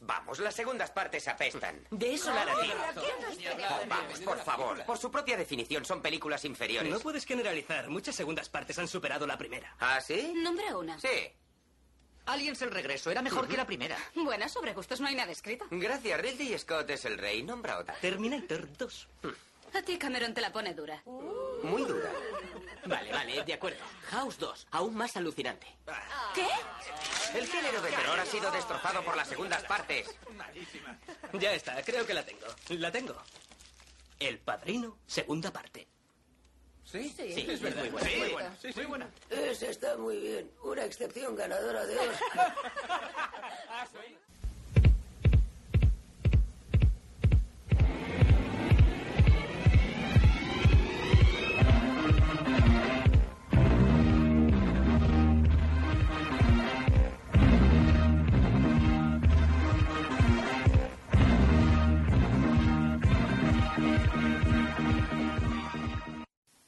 Vamos, las segundas partes apestan. De eso la narrativa. Vamos, por favor. Por su propia definición, son películas inferiores. No puedes generalizar. Muchas segundas partes han superado la primera. ¿Ah, sí? Nombra una. Sí. Aliens el regreso era mejor que la primera. Bueno, sobre gustos no hay nada escrito. Gracias, Ridley Scott es el rey. Nombra otra. Terminator 2. A ti Cameron te la pone dura. Muy dura. Vale, vale, de acuerdo. House 2, aún más alucinante. ¿Qué? El género de terror ha sido destrozado por las segundas partes. Ya está, creo que la tengo. La tengo. El Padrino, segunda parte. ¿Sí? Sí, es verdad. muy Sí, sí, muy buena. Esa está muy bien. Una excepción ganadora de Oscar.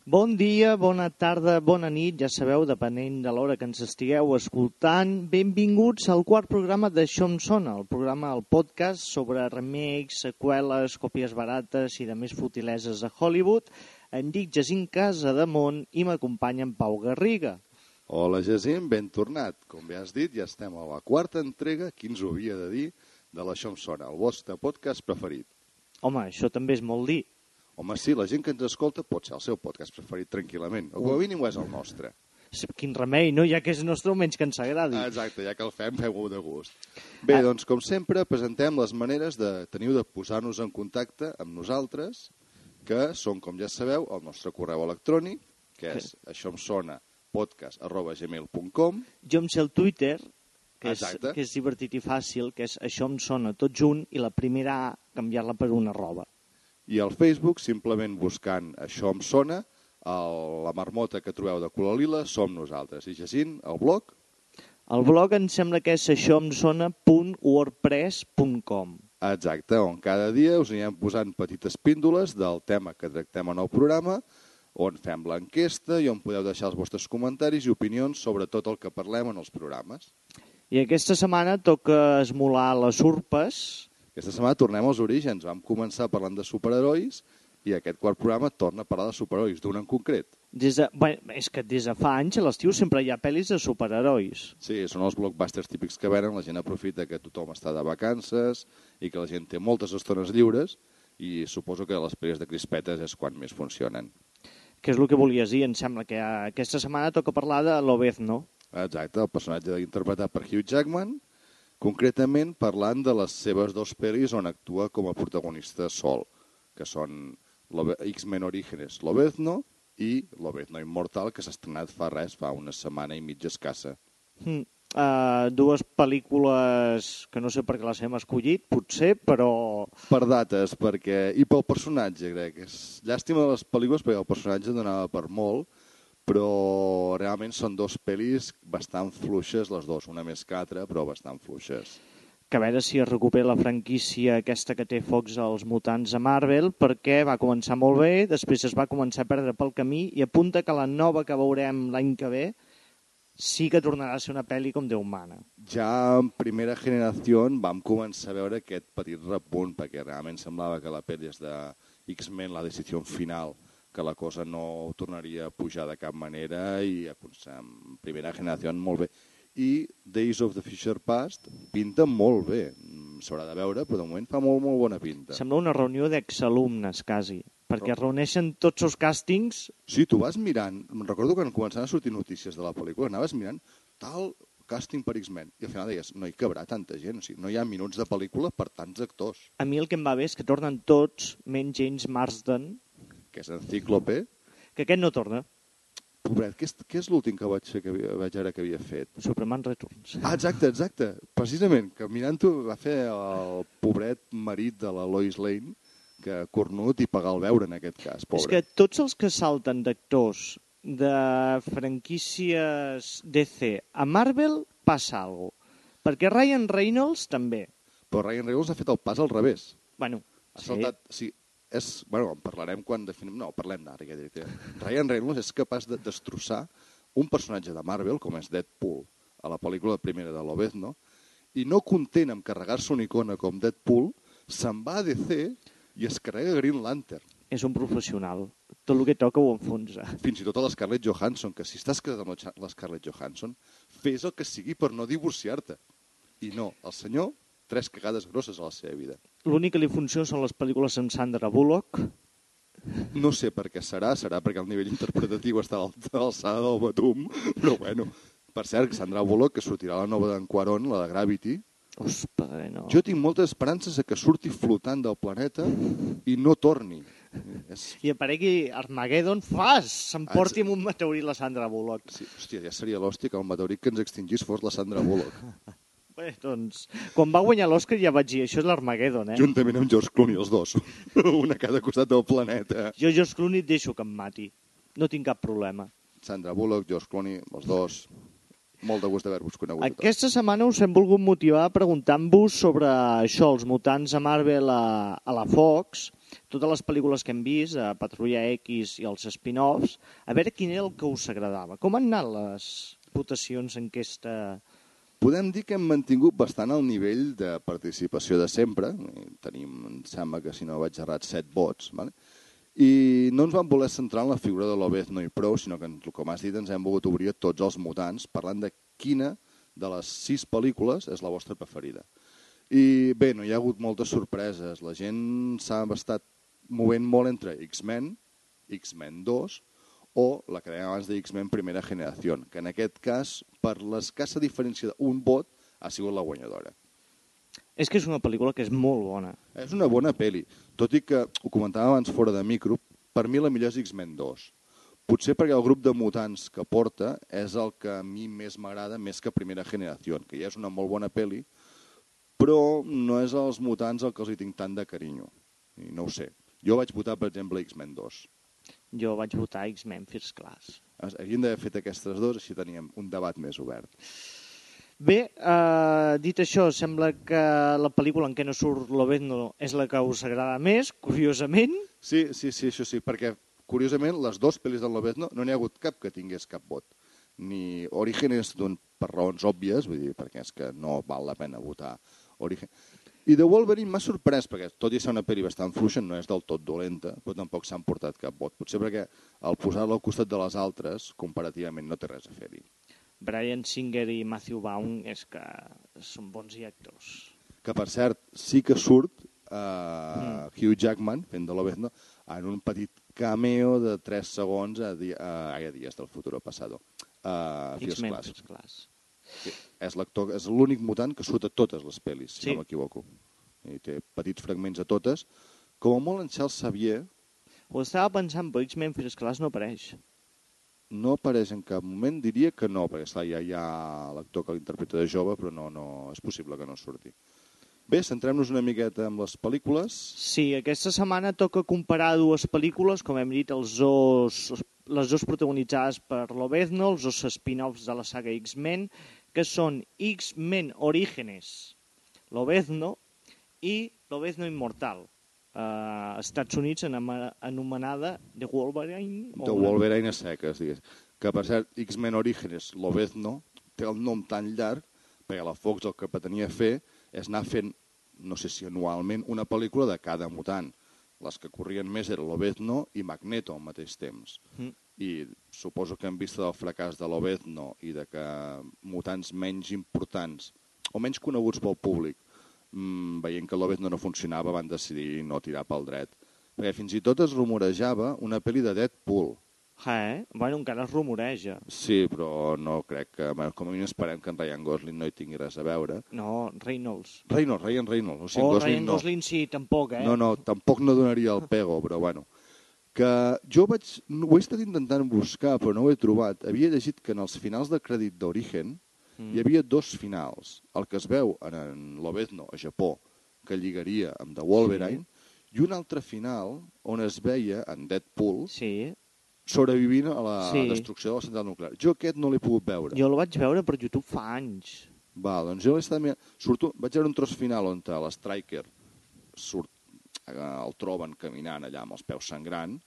Bon dia, bona tarda, bona nit, ja sabeu, depenent de l'hora que ens estigueu escoltant. Benvinguts al quart programa d'Això em sona, el programa, el podcast sobre remakes, seqüeles, còpies barates i de més futileses de Hollywood. Em dic Jacint Casademont i m'acompanya en Pau Garriga. Hola, Jacint, ben tornat. Com bé has dit, ja estem a la quarta entrega, qui ens ho havia de dir, de l'Això em sona, el vostre podcast preferit. Home, això també és molt dir. Home, sí, la gent que ens escolta pot ser el seu podcast preferit tranquil·lament. O com a mínim és el nostre. Quin remei, no? Ja que és nostre, menys que ens agradi. Exacte, ja que el fem, feu-ho de gust. Bé, Ah. doncs, com sempre, presentem les maneres de teniu de posar-nos en contacte amb nosaltres, que són, com ja sabeu, el nostre correu electrònic, que és això em sona podcast arroba gmail.com Jo em sé el Twitter, que és, que és divertit i fàcil, que és això em sona tot junt, i la primera A, canviar-la per una roba. I al Facebook, simplement buscant això em sona, el, la marmota que trobeu de color lila som nosaltres. I Jacint, el blog, El blog em sembla que és aixòemsona.wordpress.com. exacte, on cada dia us anirem posant petites píndoles del tema que tractem en el programa, on fem l'enquesta i on podeu deixar els vostres comentaris i opinions sobre tot el que parlem en els programes. I aquesta setmana toca esmolar les urpes. Aquesta setmana tornem als orígens. Vam començar parlant de superherois i aquest quart programa torna a parlar de superherois, d'un en concret. Des de, bueno, és que des de fa anys a l'estiu sempre hi ha pel·lis de superherois. Sí, són els blockbusters típics que venen, la gent aprofita que tothom està de vacances i que la gent té moltes estones lliures i suposo que les pel·lis de crispetes és quan més funcionen. Que és el que volies dir, em sembla que aquesta setmana toca parlar de Lobezno. Exacte, el personatge interpretat per Hugh Jackman, concretament parlant de les seves dos pel·lis on actua com a protagonista sol, que són X-Men Orígenes Lobezno i Lobezno Immortal, que s'ha estrenat fa res, fa una setmana i mitja escassa. Mm. Uh, dues pel·lícules que no sé per què les hem escollit, potser, però... Per dates, perquè... I pel personatge, crec. És llàstima de les pel·lícules perquè el personatge donava per molt, però realment són dos pel·lis bastant fluixes, les dues, una més que altra, però bastant fluixes. que a veure si es recupera la franquícia aquesta que té Fox als mutants a Marvel, perquè va començar molt bé, després es va començar a perdre pel camí i apunta que la nova que veurem l'any que ve sí que tornarà a ser una pel·li com Déu mana. Ja en primera generació vam començar a veure aquest petit repunt, perquè realment semblava que la pel·li és de X-Men, la decisió final, que la cosa no tornaria a pujar de cap manera i en primera generació molt bé. I Days of the Future Past pinta molt bé. Mm, S'haurà de veure, però de moment fa molt, molt bona pinta. Sembla una reunió d'exalumnes, quasi, perquè es reuneixen tots els càstings Sí, tu vas mirant, recordo quan començaven a sortir notícies de la pel·lícula, anaves mirant tal càsting per X-Men, i al final deies, no hi cabrà tanta gent, o sigui, no hi ha minuts de pel·lícula per tants actors, A mi el que em va bé és que tornen tots, menys James Marsden, que és encíclope. que aquest no torna. Pobret, què és, què és l'últim que vaig fer que vaig veure que havia fet? Superman Returns. Ah, exacte, exacte. Precisament, que mirant-ho va fer el pobret marit de la Lois Lane, que cornut i pagar el veure en aquest cas, pobre. És que tots els que salten d'actors de franquícies DC a Marvel passa alguna cosa. Perquè Ryan Reynolds també. Però Ryan Reynolds ha fet el pas al revés. Bueno, Ha sí. saltat, sí, és, bueno, en parlarem quan definim... No, parlem d'ara, ja diré. Ryan Reynolds és capaç de destrossar un personatge de Marvel, com és Deadpool, a la pel·lícula primera de Lobezno, i no content amb carregar-se una icona com Deadpool, se'n va a DC i es carrega Green Lantern. És un professional. Tot el que toca ho enfonsa. Fins i tot a l'Scarlett Johansson, que si estàs casat amb l'Scarlett Johansson, fes el que sigui per no divorciar-te. I no, el senyor, tres cagades grosses a la seva vida. L'únic que li funciona són les pel·lícules amb Sandra Bullock. No sé per què serà, serà perquè el nivell interpretatiu està a l'alçada del batum, però bueno. Per cert, Sandra Bullock, que sortirà la nova d'en Quaron, la de Gravity, padre, no. jo tinc moltes esperances que surti flotant del planeta i no torni. És... I aparegui Armageddon, fas! S'emporti amb un meteorit la Sandra Bullock. Sí, hòstia, ja seria l'hòstia que el meteorit que ens extingís fos la Sandra Bullock. Bé, doncs, quan va guanyar l'Oscar ja vaig dir, això és l'Armageddon, eh? Juntament amb George Clooney, els dos. Un a cada costat del planeta. Jo, George Clooney, et deixo que em mati. No tinc cap problema. Sandra Bullock, George Clooney, els dos. Molt de gust d'haver-vos conegut. Aquesta setmana us hem volgut motivar preguntant-vos sobre això, els mutants a Marvel a, a la Fox, totes les pel·lícules que hem vist, a Patrulla X i els spin-offs, a veure quin era el que us agradava. Com han anat les votacions en aquesta... Podem dir que hem mantingut bastant el nivell de participació de sempre. Tenim, em sembla que si no vaig errat, set vots. Vale? I no ens vam voler centrar en la figura de l'Obezno i prou, sinó que, com has dit, ens hem volgut obrir a tots els mutants, parlant de quina de les sis pel·lícules és la vostra preferida. I bé, no hi ha hagut moltes sorpreses. La gent s'ha estat movent molt entre X-Men, X-Men 2 o la que dèiem abans de X-Men Primera Generació, que en aquest cas, per l'escassa diferència d'un vot, ha sigut la guanyadora. És que és una pel·lícula que és molt bona. És una bona pel·li, tot i que, ho comentàvem abans fora de micro, per mi la millor és X-Men 2. Potser perquè el grup de mutants que porta és el que a mi més m'agrada, més que Primera Generació, que ja és una molt bona pel·li, però no és als mutants el que els hi tinc tant de carinyo. I no ho sé. Jo vaig votar, per exemple, X-Men 2. Jo vaig votar X-Men First Class. Havíem d'haver fet aquestes dues, així teníem un debat més obert. Bé, eh, dit això, sembla que la pel·lícula en què no surt Lobezno és la que us agrada més, curiosament. Sí, sí, sí, això sí, perquè, curiosament, les dues pel·lis del Lobezno no n'hi ha hagut cap que tingués cap vot. Ni Orígenes, doncs, per raons òbvies, vull dir, perquè és que no val la pena votar Origen. I The Wolverine m'ha sorprès, perquè tot i ser una pel·li bastant fluixa, no és del tot dolenta, però tampoc s'han portat cap vot. Potser perquè al posar-la al costat de les altres, comparativament no té res a fer-hi. Brian Singer i Matthew Vaughn és que són bons i actors. Que, per cert, sí que surt eh, mm. Hugh Jackman, fent de l'Obezno, en un petit cameo de 3 segons a, di a, a Dies del Futuro Pasado. Uh, X-Men. First Class. És l'actor, és l'únic mutant que surt a totes les pel·lis, si Sí. no m'equivoco. I té petits fragments a totes. Com a molt en Charles Xavier Ho estava pensant, però X-Men First Class no apareix. no apareix en cap moment, diria que no, perquè esclar, ja hi ha l'actor que l'interpreta de jove, però no, no, és possible que no surti. Bé, centrem-nos una miqueta amb les pel·lícules. Sí, aquesta setmana toca comparar dues pel·lícules, com hem dit, els dos, les dues protagonitzades per Lobezno, els dos spin-offs de la saga X-Men, que són X-Men Orígenes, Lobezno i Lobezno Immortal, a Estats Units anomenada The Wolverine. una- Wolverine a seques, digués. Que, per cert, X-Men Orígenes, Lobezno, té el nom tan llarg, perquè la Fox el que pretenia fer és anar fent, no sé si anualment, una pel·lícula de cada mutant. Les que corrien més eren Lobezno i Magneto al mateix temps. Mm. I suposo que en vista del fracàs de Lobezno i de que mutants menys importants o menys coneguts pel públic mm, veient que Lobezno no funcionava van decidir no tirar pel dret. Perquè fins i tot es rumorejava una pel·li de Deadpool. Eh? Bueno, encara es rumoreja. Sí, però no crec que... bueno, Com a mínim esperem que en Ryan Gosling no hi tingui res a veure. No, Reynolds. Reynolds, Ryan Reynolds. O sigui, o Gosling Ryan no. Gosling sí, tampoc, eh? No, no, tampoc no donaria el pego, però bueno. Que jo vaig... Ho he estat intentant buscar, però no ho he trobat. Havia llegit que en els finals de crèdit d'Origen Mm. hi havia dos finals. El que es veu en, en Lobezno, a Japó, que lligaria amb The Wolverine, i un altre final on es veia en Deadpool Sí, sobrevivint a la Sí. destrucció de la central nuclear. Jo aquest no l'he pogut veure. jo el vaig veure per YouTube fa anys. Va, doncs jo l'he estat. Surto, vaig veure un tros final on l'Striker surt el troben caminant allà amb els peus sangrant,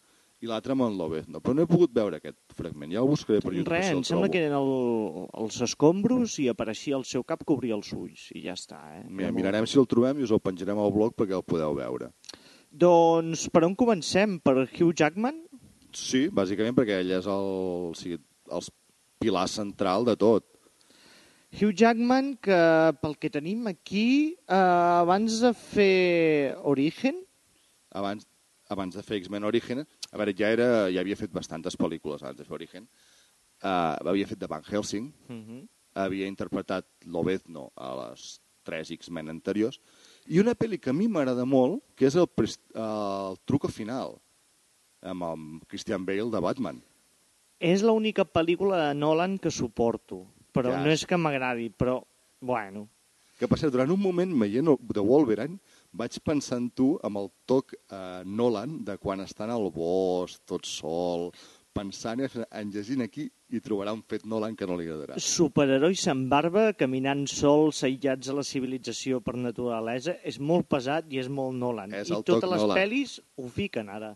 i l'altre amb en Lobezno. Però no he pogut veure aquest fragment, ja el buscaré per YouTube. Res, si em sembla trobo. que eren el, els escombros i apareixia el seu cap que obria els ulls i ja està. Eh? Mira, Era molt- mirarem si el trobem i us el penjarem al blog perquè el podeu veure. Doncs per on comencem? Per Hugh Jackman? Sí, bàsicament perquè ell és el, o sigui, el pilar central de tot. Hugh Jackman, que pel que tenim aquí, eh, abans de fer Origen, Abans, abans de fer X-Men Origin, a veure, ja, era, ja havia fet bastantes pel·lícules abans de fer Origen. Uh, havia fet de Van Helsing, uh -huh. havia interpretat Lobezno a les tres X-Men anteriors, i una pel·li que a mi m'agrada molt, que és el, el truco final, amb el Christian Bale de Batman. és l'única pel·lícula de Nolan que suporto. Però Ja. no és que m'agradi, però, bueno, Que per cert, durant un moment, veient The Wolverine, vaig pensar en tu amb el toc eh, Nolan de quan estan al bosc, tot sol, pensant en llegint aquí i trobarà un fet Nolan que no li agradarà. superherois amb barba, caminant sols, aïllats a la civilització per naturalesa, és molt pesat i és molt Nolan. És I totes les Nolan. pel·lis ho fiquen ara.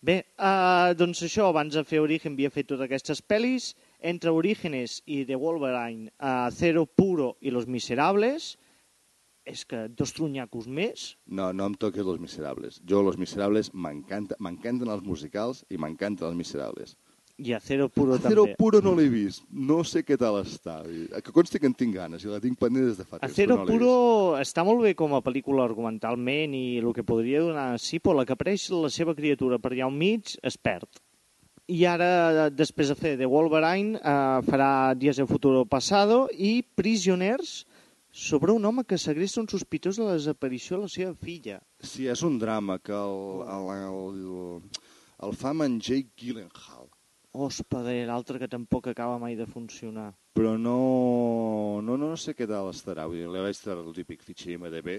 Bé, uh, doncs això, abans de fer Origen havia fet totes aquestes pel·lis. Entre Orígenes i The Wolverine, uh, Cero Puro i Los Miserables, és que dos trunyacos més, No, no em toques Los Miserables. Jo, Los Miserables, m'encanta- m'encanten els musicals i m'encanten els Miserables. i a Cero Puro Acero també. Puro no l'he vist. No sé què tal està. Que consti que en tinc ganes i la tinc pendent des de fa temps. Acero no. Puro està molt bé com a pel·lícula argumentalment i el que podria donar sí, però la que apareix la seva criatura per allà al mig es perd. I ara, després de fer The Wolverine, eh, farà Dies de Futuro Pasado i Prisoners sobre un home que segresta un sospitós de la desaparició de la seva filla. Sí, és un drama que el, el, el, el fa amb en Jake Gyllenhaal. Hospeder, l'altre que tampoc acaba mai de funcionar. Però no, no, no sé què tal estarà. Vull dir, li vaig treure el típic fitxer IMDB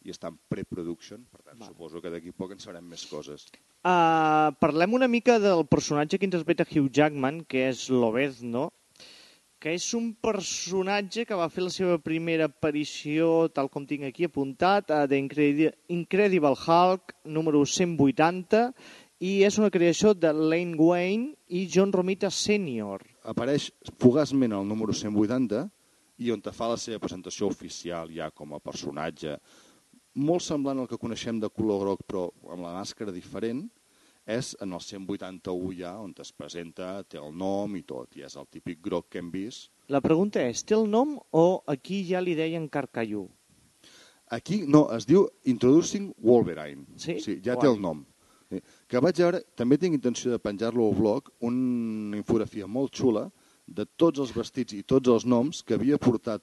i està en pre-production, per tant, suposo que d'aquí poc en sabrem més coses. Uh, parlem una mica del personatge que interpreta Hugh Jackman, que és Lobezno, que és un personatge que va fer la seva primera aparició, tal com tinc aquí apuntat, a The Incredi- Incredible Hulk, número 180, i és una creació de Lane Wayne i John Romita Sr. Apareix fugaçment al número 180 i on te fa la seva presentació oficial ja com a personatge, molt semblant al que coneixem de color groc, però amb la màscara diferent, és en el 181 ja, on es presenta, té el nom i tot, i és el típic groc que hem vist. La pregunta és, té el nom o aquí ja li deien Carcallú? Aquí, no, es diu Introducing Wolverine. Sí? Sí, ja Guai. té el nom. Sí. Que vaig veure, també tinc intenció de penjar-lo al blog, una infografia molt xula de tots els vestits i tots els noms que havia portat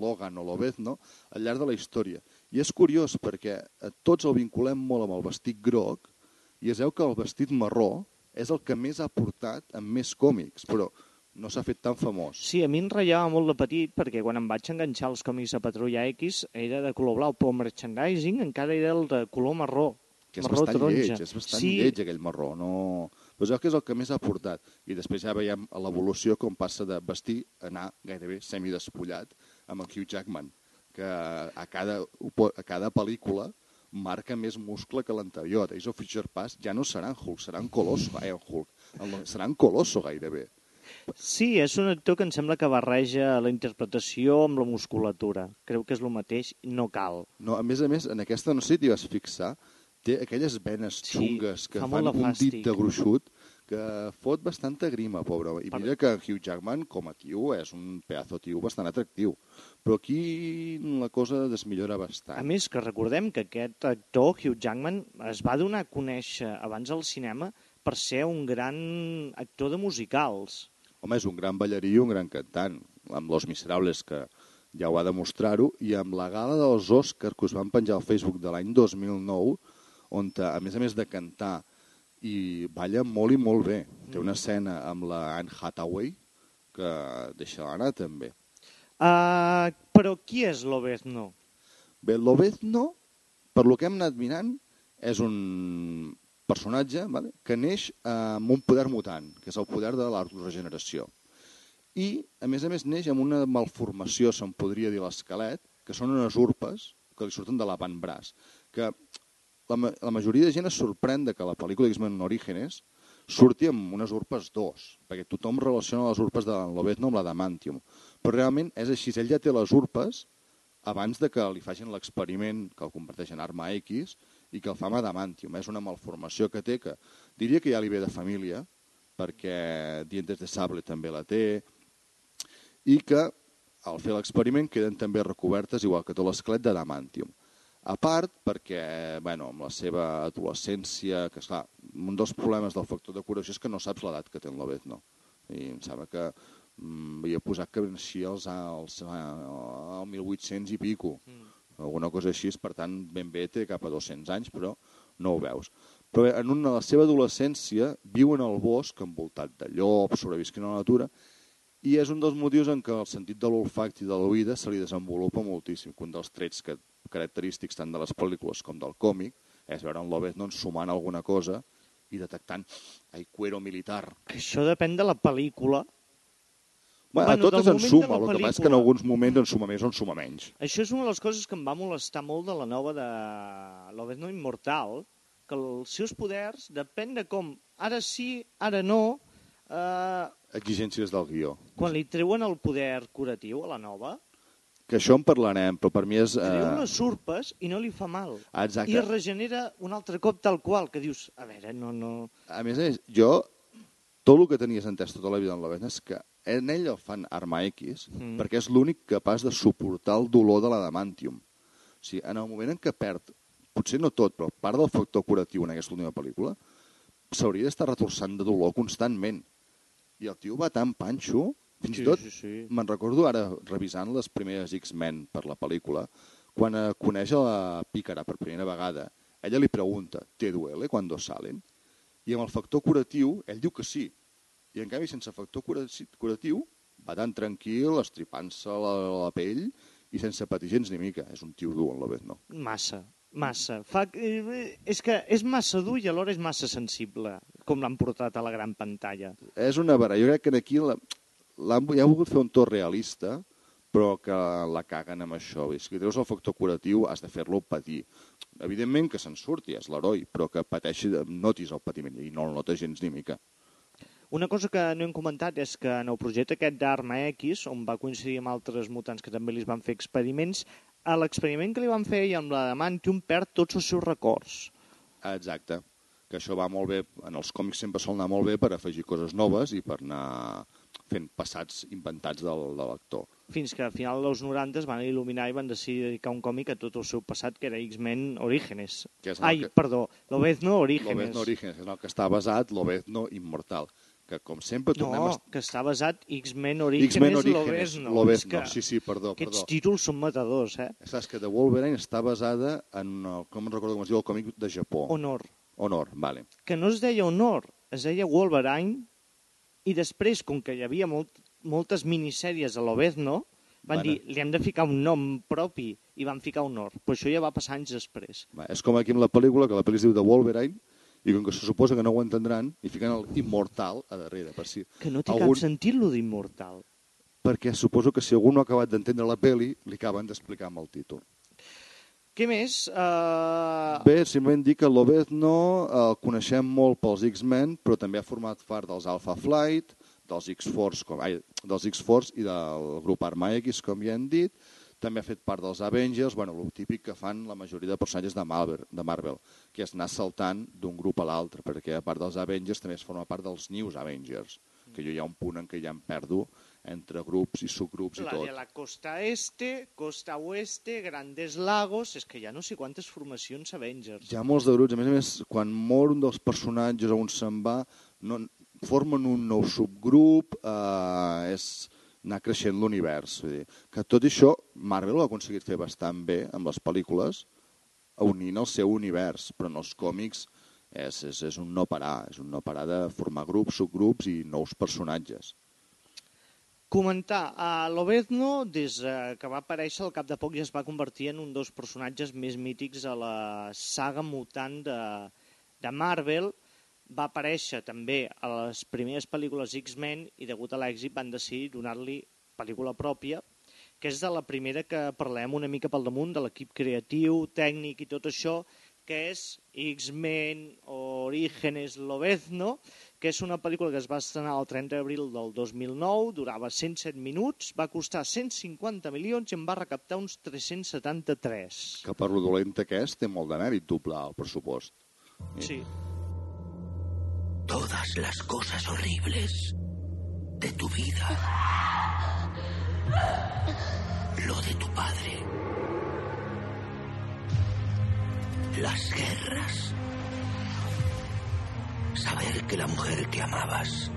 Logan o Lobezno al llarg de la història. I és curiós perquè eh, tots el vinculem molt amb el vestit groc i es veu que el vestit marró és el que més ha portat en més còmics, però no s'ha fet tan famós. Sí, a mi em ratllava molt de petit perquè quan em vaig enganxar als còmics de Patrulla X era de color blau, però merchandising encara era el de color marró. que és marró bastant taronja. lleig, és bastant sí, lleig aquell marró. No... Però veu que és el que més ha portat. I després ja veiem l'evolució com passa de vestir a anar gairebé semidespullat amb el Hugh Jackman, que a cada, a cada pel·lícula marca més muscle que l'anterior. Ells of Future Past ja no seran Hulk, seran Colosso, eh, Hulk, el- seran Colosso gairebé. sí, és un actor que em sembla que barreja la interpretació amb la musculatura. Creu que és el mateix, no cal. No, a més a més, en aquesta, no sé si t'hi vas fixar, té aquelles venes Sí, xungues que fa fan un dit de gruixut que fot bastanta grima, pobre. I mira que Hugh Jackman, com a tio, és un pedazo tio bastant atractiu. Però aquí la cosa desmillora bastant. A més, que recordem que aquest actor, Hugh Jackman, es va donar a conèixer abans al cinema per ser un gran actor de musicals. Home, és un gran ballarí i un gran cantant, amb Los Miserables, que ja ho ha de mostrar-ho, i amb la gala dels Oscars que us van penjar al Facebook de l'any 2009, on, a més a més de cantar, i balla molt i molt bé. Té una escena amb la Anne Hathaway, que deixa anar també. Uh, però qui és Lobezno? Bé, Lobezno, per lo que hem anat mirant, és un personatge vale, que neix amb un poder mutant, que és el poder de l'autoregeneració. I, a més a més, neix amb una malformació, se'n podria dir l'esquelet, que són unes urpes que li surten de l'avantbraç, que la, la majoria de gent es sorprèn de que la pel·lícula X-Men Orígenes surti amb unes urpes 2, perquè tothom relaciona les urpes de Lobezno amb la d'Amantium. Però realment és així, ell ja té les urpes abans de que li facin l'experiment que el converteix en arma X i que el fa amb adamantium. És una malformació que té que diria que ja li ve de família, perquè Dientes de Sable també la té, i que al fer l'experiment queden també recobertes, igual que tot l'esquelet, d'adamantium. A part, perquè, bueno, amb la seva adolescència, que esclar, un dels problemes del factor de curació és que no saps l'edat que té en Lobezno. I em sembla que mm, havia posat que naixia als, als, al 1800 i pico. Mm. Alguna cosa així, per tant, ben bé té cap a 200 anys, però no ho veus. Però en una, la seva adolescència viu en el bosc envoltat de llops, sobrevisquent a la natura, i és un dels motius en què el sentit de l'olfacte i de l'oïda se li desenvolupa moltíssim. que Un dels trets que, característics tant de les pel·lícules com del còmic és veure en Lobezno ensumant alguna cosa i detectant el cuero militar. Això depèn de la pel·lícula. Bueno, Bueno, a totes en suma, el que passa és que en alguns moments en suma més o en suma menys. Això és una de les coses que em va molestar molt de la nova de Lobezno Immortal, que els seus poders depèn de com, ara sí, ara no, eh, Exigències del guió. quan li treuen el poder curatiu a la nova, Que això en parlarem, però per mi és... treu Eh... les urpes i no li fa mal. Exacte. I es regenera un altre cop tal qual, que dius, a veure, no, no... A més a més, jo, tot el que tenies entès tota la vida en Lobezno és que en ell el fan Arma X Mm. perquè és l'únic capaç de suportar el dolor de l'adamantium. O sigui, en el moment en què perd, potser no tot, però part del factor curatiu en aquesta última pel·lícula, s'hauria d'estar retorçant de dolor constantment. I el tio va tan panxo, fins i tot, sí, sí. me'n recordo ara, revisant les primeres X-Men per la pel·lícula, quan eh, coneix a la pícara per primera vegada, ella li pregunta, ¿te duele cuando salen? I amb el factor curatiu, ell diu que sí. I en canvi, sense factor cura- curatiu, va tan tranquil, estripant-se la, la pell i sense patir gens ni mica. És un tio dur, en Lobezno. Massa, massa. Fa, eh, és que és massa dur i alhora és massa sensible, com l'han portat a la gran pantalla. És una barra. Jo crec que aquí la- l'han ja ha volgut fer un to realista, però que la caguen amb això. I si treus el factor curatiu, has de fer-lo patir. Evidentment que se'n surti, és l'heroi, però que pateixi, notis el patiment, i no el nota gens ni mica. Una cosa que no hem comentat és que en el projecte aquest d'Arma X, on va coincidir amb altres mutants que també li van fer experiments, a l'experiment que li van fer i amb l'Adamantium perd tots els seus records. Exacte. Que això va molt bé, en els còmics sempre sol anar molt bé per afegir coses noves i per anar fent passats inventats del, de l'actor. Fins que al final dels 90 es van il·luminar i van decidir dedicar un còmic a tot el seu passat, que era X-Men Orígenes. Que és Ai, que- perdó, Lobezno Orígenes. Lobezno Orígenes, en el que està basat Lobezno Immortal, que com sempre tornem No, a... que està basat X-Men Orígenes, X-Men Orígenes, Lobezno. Lobezno, És sí, sí, perdó, Aquests perdó. títols són matadors, eh? Saps que The Wolverine està basada en, com recordo com es diu, el còmic de Japó. Honor. Honor, vale. Que no es deia Honor, es deia Wolverine, i després, com que hi havia molt, moltes minissèries a Lobezno, van Van dir, li hem de ficar un nom propi, i van ficar Honor. Però això ja va passar anys després. Va, és com aquí amb la pel·lícula, que la pel·li es diu The Wolverine, i com que se suposa que no ho entendran, i fiquen el Immortal a darrere, per si... Que no té Algun- cap sentit, lo d'immortal. Perquè suposo que si algú no ha acabat d'entendre la pel·li, li acaben d'explicar amb el títol. Què més? Uh... Bé, simplement dir que Lobezno el coneixem molt pels X-Men, però també ha format part dels Alpha Flight, dels X-Force com, ai, dels X-Force i del grup Arma X, com ja hem dit. També ha fet part dels Avengers, bueno, el típic que fan la majoria de personatges de Marvel, de Marvel que és anar saltant d'un grup a l'altre, perquè a part dels Avengers també es forma part dels News Avengers, que jo hi ha un punt en què ja em perdo entre grups i subgrups i La tot. de la costa este, costa oeste, Grandes Lagos... És que ja no sé quantes formacions Avengers. Hi ha molts de grups, a més a més, quan mor un dels personatges on se'n va, no, formen un nou subgrup, eh, és anar creixent l'univers. Que tot això Marvel ho ha aconseguit fer bastant bé amb les pel·lícules, unint el seu univers, però en els còmics és, és, és un no parar, és un no parar de formar grups, subgrups i nous personatges. Comentar, a Lobezno, des eh, que va aparèixer, al cap de poc ja es va convertir en un dels personatges més mítics a la saga mutant de, de Marvel. Va aparèixer també a les primeres pel·lícules X-Men i degut a l'èxit van decidir donar-li pel·lícula pròpia, que és de la primera que parlem una mica pel damunt, de l'equip creatiu, tècnic i tot això, que és X-Men Orígenes Lobezno, que és una pel·lícula que es va estrenar el 30 d'abril del 2009, durava 107 minuts, va costar 150 milions i en va recaptar uns 373. Que per lo dolenta que és, té molt de mèrit doblar el pressupost. Sí. Todas las cosas horribles de tu vida. Lo de tu padre. Las guerras. Saber que la mujer que amabas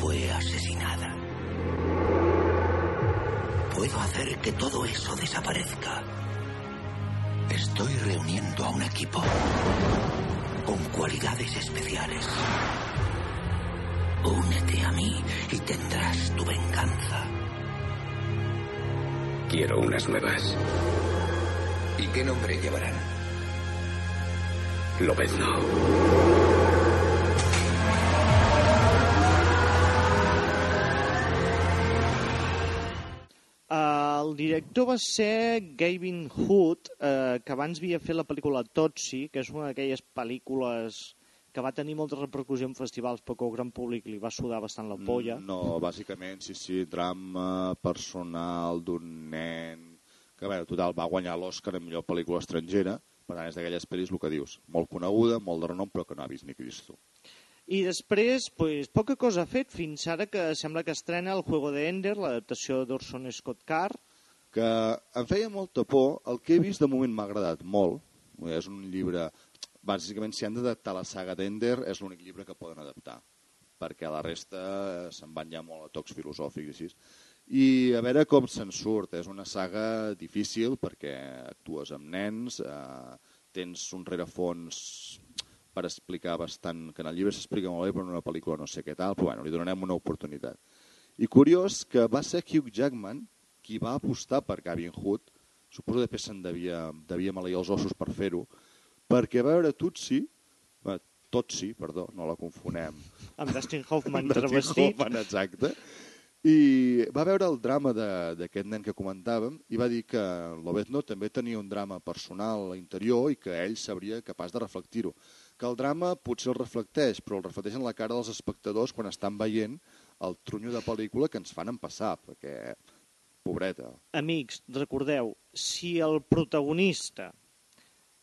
fue asesinada. Puedo hacer que todo eso desaparezca. Estoy reuniendo a un equipo con cualidades especiales. Únete a mí y tendrás tu venganza. Quiero unas nuevas. ¿Y qué nombre llevarán? Lobezno. El director va ser Gavin Hood, eh, que abans havia fet la pel·lícula Totsi, que és una d'aquelles pel·lícules que va tenir molta repercussió en festivals, però que el gran públic li va sudar bastant la polla. No, bàsicament, sí, sí, drama personal d'un nen que, bé, total, va guanyar l'Oscar en millor pel·lícula estrangera, per tant, és d'aquelles pel·lis, el que dius, molt coneguda, molt de renom, però que no ha vist ni Cristo. I després, pues, poca cosa ha fet, fins ara que sembla que estrena el Juego de Ender, l'adaptació d'Orson Scott Card, que em feia molta por, el que he vist de moment m'ha agradat molt, és un llibre, bàsicament si han d'adaptar la saga d'Ender és l'únic llibre que poden adaptar, perquè la resta se'n van ja molt a tocs filosòfics i així. I a veure com se'n surt, és una saga difícil perquè actues amb nens, eh, tens un rerefons per explicar bastant, que en el llibre s'explica molt bé, però en una pel·lícula no sé què tal, però bueno, li donarem una oportunitat. I curiós que va ser Hugh Jackman qui va apostar per Gavin Hood, suposo que després se'n devia, devia maleir els ossos per fer-ho, perquè va veure Tutsi, eh, Totsi, perdó, no la confonem. amb Dustin Hoffman travestit. Hoffman, exacte. I va veure el drama de- d'aquest nen que comentàvem i va dir que Lobezno també tenia un drama personal interior i que ell sabria capaç de reflectir-ho. Que el drama potser el reflecteix, però el reflecteix en la cara dels espectadors quan estan veient el trunyo de pel·lícula que ens fan empassar, perquè, Amics, recordeu, si el protagonista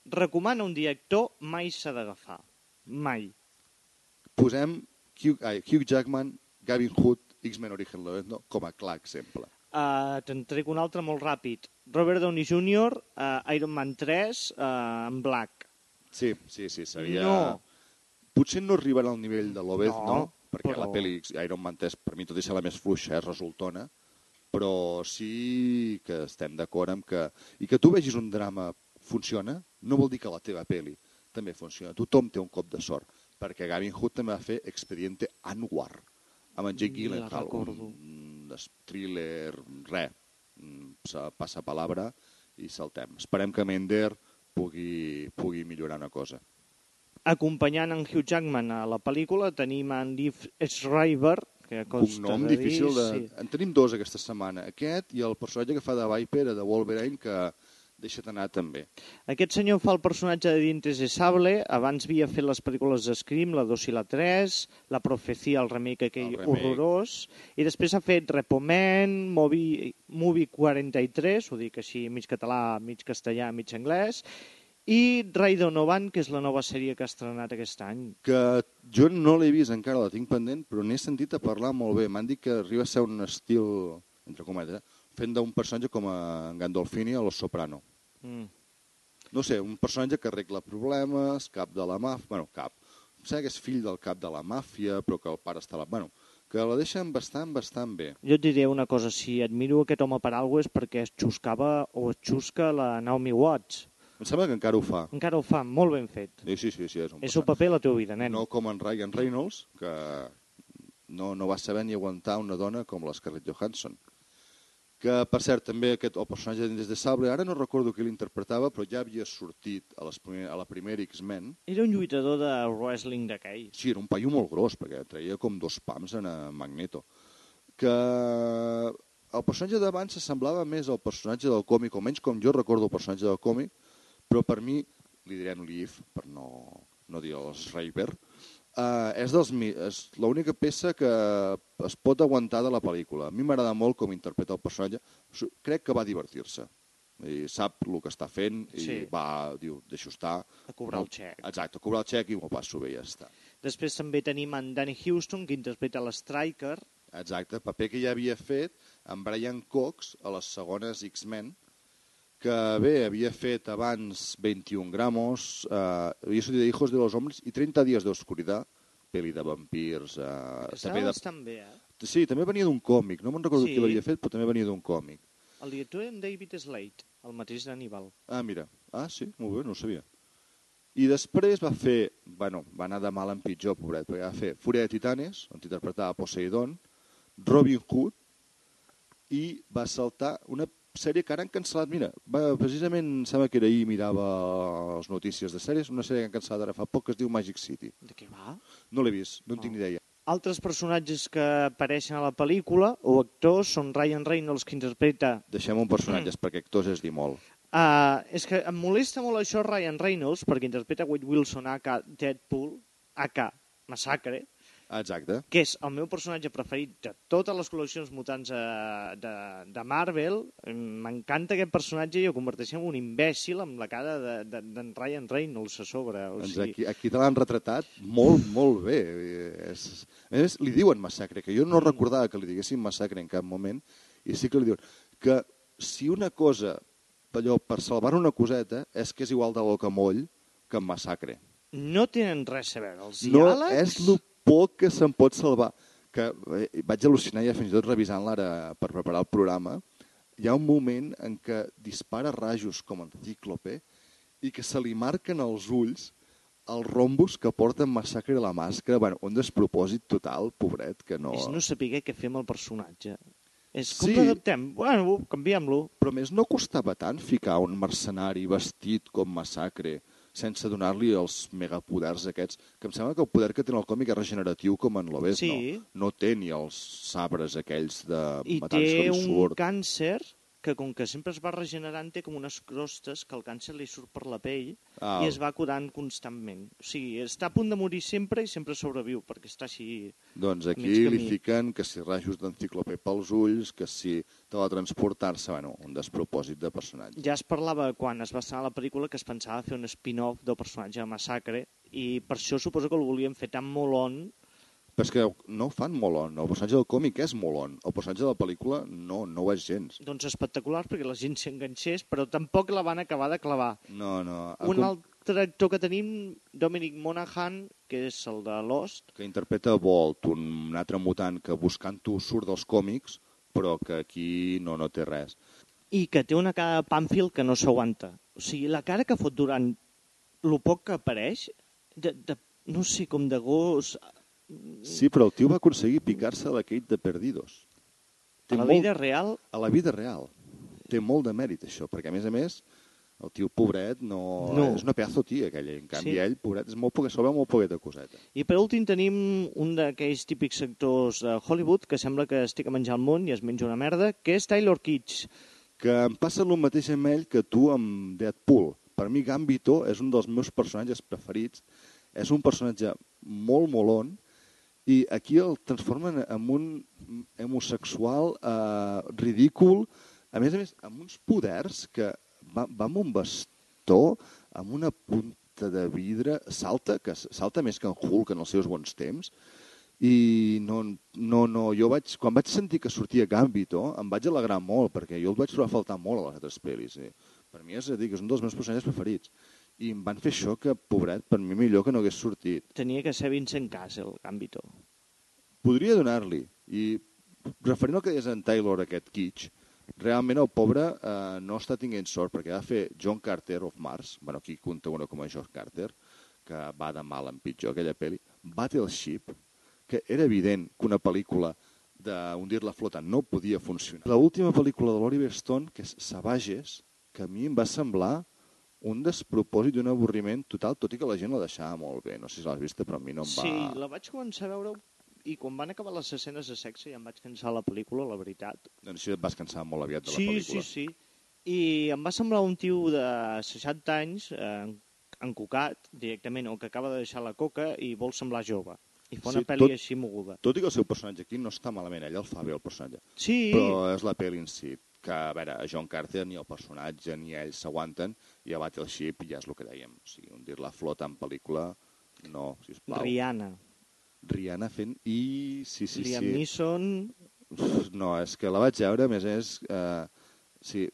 recomana un director, mai s'ha d'agafar. Mai. posem Hugh, ai, Hugh Jackman, Gavin Hood, X-Men Origen Lobezno com a clar exemple. Uh, Te'n trec un altre molt ràpid. Robert Downey Jr., uh, Iron Man 3, uh, en Black. Sí, sí, sí, seria... No. Potser no arribarà al nivell de Lobezno, No, perquè però- la pel·li Iron Man 3 per mi tot i ser la més fluixa és resultona, però sí que estem d'acord amb que... I que tu vegis un drama funciona, no vol dir que la teva pel·li també funciona. Tothom té un cop de sort, perquè Gavin Hood també va fer Expediente Anwar, amb en Jake la Gyllenhaal, un, thriller, res, mm, passa palabra i saltem. Esperem que Mender pugui, pugui millorar una cosa. Acompanyant en Hugh Jackman a la pel·lícula tenim en Liv Schreiber, que costa Cognom de difícil de... sí. En tenim dos aquesta setmana. Aquest i el personatge que fa de Viper, de Wolverine, que deixa't anar també. Aquest senyor fa el personatge de Dientes de Sable, abans havia fet les pel·lícules de Scream, la 2 i la 3, la Profecia, el remake aquell El remake. horrorós, i després ha fet Repomen, Movie, Movie 43, ho dic així mig català, mig castellà, mig anglès, i Ray Donovan, que és la nova sèrie que ha estrenat aquest any. Que jo no l'he vist encara, la tinc pendent, però n'he sentit a parlar molt bé. M'han dit que arriba a ser un estil, entre cometes, eh? fent d'un personatge com a Gandolfini a Los Soprano. Mm. No sé, un personatge que arregla problemes, cap de la màfia... Bueno, cap. Em sembla que és fill del cap de la màfia, però que el pare està... La... Bueno, que la deixen bastant, bastant bé. Jo et diré una cosa, si admiro aquest home per alguna és perquè es xuscava o es xusca la Naomi Watts. Em sembla que encara ho fa. Encara ho fa, molt ben fet. Sí, sí, sí, sí és un És el paper a la teva vida, nen. No com en Ryan Reynolds, que no, no va saber ni aguantar una dona com la Scarlett Johansson. Que, per cert, també aquest, el personatge de Des de Sable, ara no recordo qui l'interpretava, però ja havia sortit a, les primer, a la primera X-Men. Era un lluitador de wrestling d'aquell. Sí, era un paio molt gros, perquè treia com dos pams en a Magneto. Que el personatge d'abans s'assemblava més al personatge del còmic, o menys com jo recordo el personatge del còmic, però per mi li direm Leaf, per no, no dir els Raver, uh, és, dels, és l'única peça que es pot aguantar de la pel·lícula. A mi m'agrada molt com interpreta el personatge. Crec que va divertir-se. I sap el que està fent i Sí. va, diu, deixo estar. A cobrar el xec. Exacte, a cobrar el xec i m'ho passo bé i ja està. Després també tenim en Danny Houston, que interpreta l'Striker. Exacte, paper que ja havia fet en Brian Cox a les segones X-Men, que bé, havia fet abans 21 gramos, eh, havia sortit de Hijos de los Hombres i 30 dies d'oscuritat, pel·li de vampirs... Eh, també de... bastant bé, eh? Sí, també venia d'un còmic, no me'n recordo Sí. qui l'havia fet, però també venia d'un còmic. El director era en David Slade, el mateix d'Aníbal. Ah, mira. Ah, sí, molt bé, no ho sabia. I després va fer, bueno, va anar de mal en pitjor, pobret, perquè va fer Fúria de Titanes, on interpretava Poseidon, Robin Hood, i va saltar una sèrie que ara han cancel·lat, mira, va, precisament em sembla que era ahir mirava les notícies de sèries, una sèrie que han cancel·lat ara fa poc que es diu Magic City. De què va? No l'he vist, no en tinc ni idea. Altres personatges que apareixen a la pel·lícula, o actors, són Ryan Reynolds, que interpreta... Deixem un personatges, mm. perquè actors és dir molt. Uh, és que em molesta molt això Ryan Reynolds, perquè interpreta Wade Wilson, aka Deadpool, aka Massacre, Exacte. que és el meu personatge preferit de totes les col·leccions mutants uh, de, de Marvel. M'encanta aquest personatge i el converteixen en un imbècil amb la cara d'en de, de, Ryan Reynolds a sobre. O Doncs sigui, aquí, aquí te l'han retratat molt, molt bé. És... A més, li diuen massacre, que jo no recordava que li diguessin massacre en cap moment, i sí que li diuen que si una cosa, allò, per salvar una coseta, és que és igual de bocamoll que en massacre. no tenen res a veure. Els No diàlegs... és el poc que se'n pot salvar. Que eh, vaig al·lucinar ja fins i tot revisant-la ara per preparar el programa. Hi ha un moment en què dispara rajos com en Cíclope i que se li marquen els ulls els rombos que porten massacre a la màscara. Bueno, un despropòsit total, pobret, que no... És no saber què fer amb el personatge. És com Sí. l'adaptem? Bueno, canviem-lo. Però més no costava tant ficar un mercenari vestit com massacre sense donar-li els megapoders aquests, que em sembla que el poder que té en el còmic és regeneratiu com en l'Obes, Sí. no? No té ni els sabres aquells de I metall té que li un surt. càncer que com que sempre es va regenerant té com unes crostes que el càncer li surt per la pell Ah. i es va curant constantment. O sigui, està a punt de morir sempre i sempre sobreviu perquè està així... Doncs aquí li camí. fiquen que si rajos d'enciclopè pels ulls, que si teletransportar-se, bueno, un despropòsit de personatge. Ja es parlava quan es va estrenar la pel·lícula que es pensava fer un spin-off del personatge de Massacre i per això suposo que el volien fer tan molon Però és que no ho fan molt on. El personatge del còmic és molt on. El personatge de la pel·lícula no, no ho és gens. doncs espectacular perquè la gent s'enganxés, però tampoc la van acabar de clavar. No, no. Un com- altre actor que tenim, Dominic Monaghan, que és el de Lost, que interpreta Bolt, un altre mutant que buscant-ho surt dels còmics, però que aquí no, no té res. i que té una cara de Pamphil que no s'aguanta. O sigui, la cara que fot durant el poc que apareix, de, de, no sé, com de gos... Sí, però el tio va aconseguir picar-se la Kate de Perdidos. A la vida real... A la vida real. Té molt de mèrit, això, perquè, a més a més, el tio pobret no... No. És una pedazo tia, aquella. En canvi, Sí. ell, pobret, és molt se'l veu molt poqueta coseta. I per últim tenim un d'aquells típics actors de Hollywood que sembla que estic a menjar el món i es menja una merda, que és Taylor Kitsch. Que em passa el mateix amb ell que tu amb Deadpool. Per mi, Gambito és un dels meus personatges preferits. És un personatge molt molon i aquí el transformen en un homosexual eh, ridícul, a més a més, amb uns poders que va, va amb un bastó, amb una punta de vidre, salta, que salta més que en Hulk en els seus bons temps, i no, no, no, jo vaig, quan vaig sentir que sortia Gambito, em vaig alegrar molt, perquè jo el vaig trobar a faltar molt a les altres pel·lis. Eh? Per mi és a dir, que és un dels meus personatges preferits. I em van fer això que, pobret, per mi millor que no hagués sortit. Tenia que ser Vincent Cassel, Gambito. Podria donar-li. I referint al que deies en Taylor, aquest Kitsch, realment el pobre eh, no està tinguent sort, perquè va fer John Carter of Mars, bueno, aquí compta una com a John Carter, que va de mal en pitjor, aquella pel·li, Battleship, que era evident que una pel·lícula d'hundir la flota no podia funcionar. La última pel·lícula de l'Oliver Stone, que és Savages, que a mi em va semblar un despropòsit i un avorriment total, tot i que la gent la deixava molt bé. No sé si l'has vista, però a mi no em va... Sí, la vaig començar a veure i quan van acabar les escenes de sexe ja em vaig cansar la pel·lícula, la veritat. Doncs sí, et vas cansar molt aviat de sí, la pel·lícula. Sí, sí, I em va semblar un tio de 60 anys, eh, encocat directament o que acaba de deixar la coca i vol semblar jove. I fa una Sí, pel·li tot- així moguda. Tot i que el seu personatge aquí no està malament, ell el fa bé, el personatge. Sí. Però és la pel·li en si, que, a veure, a John Carter ni el personatge ni ell s'aguanten, i a Battleship ja és el que dèiem. O sigui, un dir la flota en pel·lícula, no, sisplau. Rihanna. Rihanna fent... I... Sí, sí, Liam sí. Neeson... Uf, No, és que la vaig veure, a més és... Eh, sí,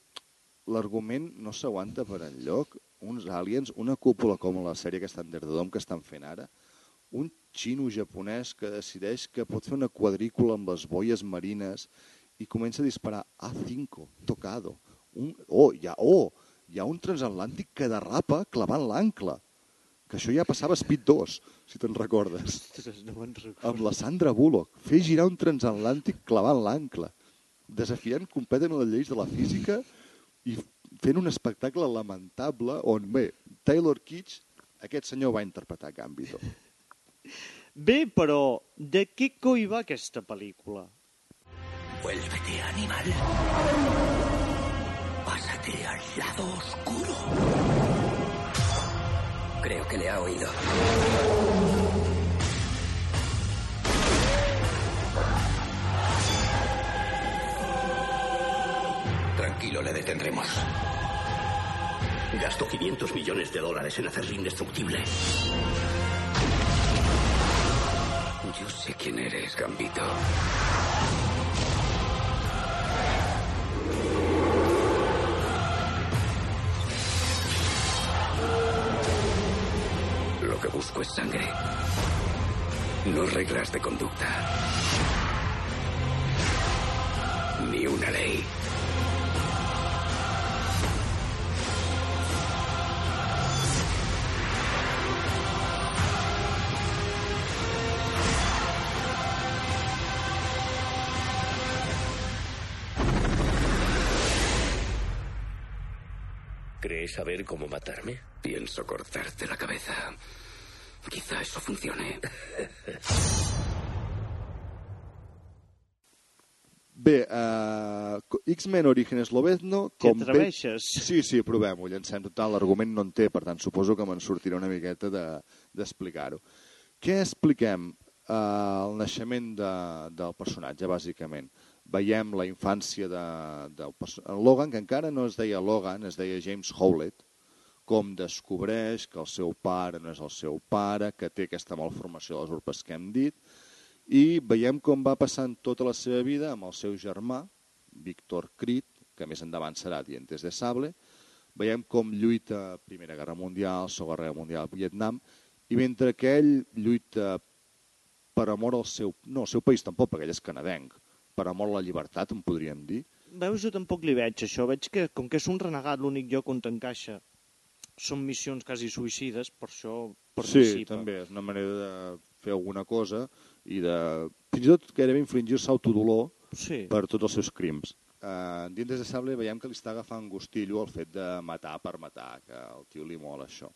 l'argument no s'aguanta per enlloc. Uns aliens, una cúpula com la sèrie que estan Dome que estan fent ara, un xino japonès que decideix que pot fer una quadrícula amb les boies marines i comença a disparar A5, tocado. Un, oh, hi ha, oh, hi ha un transatlàntic que derrapa clavant l'ancle. Que això ja passava a Speed 2, si te'n recordes Ostres, no me'n recordo. amb la Sandra Bullock, fer girar un transatlàntic clavant l'ancle, desafiant completament les lleis de la física i fent un espectacle lamentable on, bé, Taylor Kitsch, aquest senyor va interpretar Gambito. Bé, però de què coi va aquesta pel·lícula? Vuélvete animal. Pásate al lado oscuro. Creo que le ha oído. Tranquilo, le detendremos. Gasto 500 millones de dólares en hacerle indestructible. Yo sé quién eres, Gambito. Que busco es sangre. No reglas de conducta. Ni una ley. ¿Crees saber cómo matarme? Pienso cortarte la cabeza. Quizá eso funcione. Bé, uh, X-Men Orígenes Lobezno... T'hi atreveixes? Sí, sí, provem-ho, llancem total. L'argument no en té, per tant, suposo que me'n sortirà una miqueta de- d'explicar-ho. Què expliquem? Uh, el naixement de, del personatge, bàsicament. Veiem la infància de, del en Logan, que encara no es deia Logan, es deia James Howlett, com descobreix que el seu pare no és el seu pare, que té aquesta malformació de les urpes que hem dit, i veiem com va passant tota la seva vida amb el seu germà, Víctor Crit, que més endavant serà Dientes de Sable, veiem com lluita Primera Guerra Mundial, Segona Guerra Mundial, Vietnam, i mentre que ell lluita per amor al seu... No, al seu país tampoc, perquè ell és canadenc, per amor a la llibertat, en podríem dir. Veus, jo tampoc li veig això. Veig que, com que és un renegat, l'únic lloc on t'encaixa són missions quasi suïcides, per això Sí, participa. també, és una manera de fer alguna cosa i de, fins i tot, gairebé infligir-se autodolor Sí. per tots els seus crims. Uh, Dientes de Sable veiem que li està agafant gustillo el fet de matar per matar, que al tio li mola això.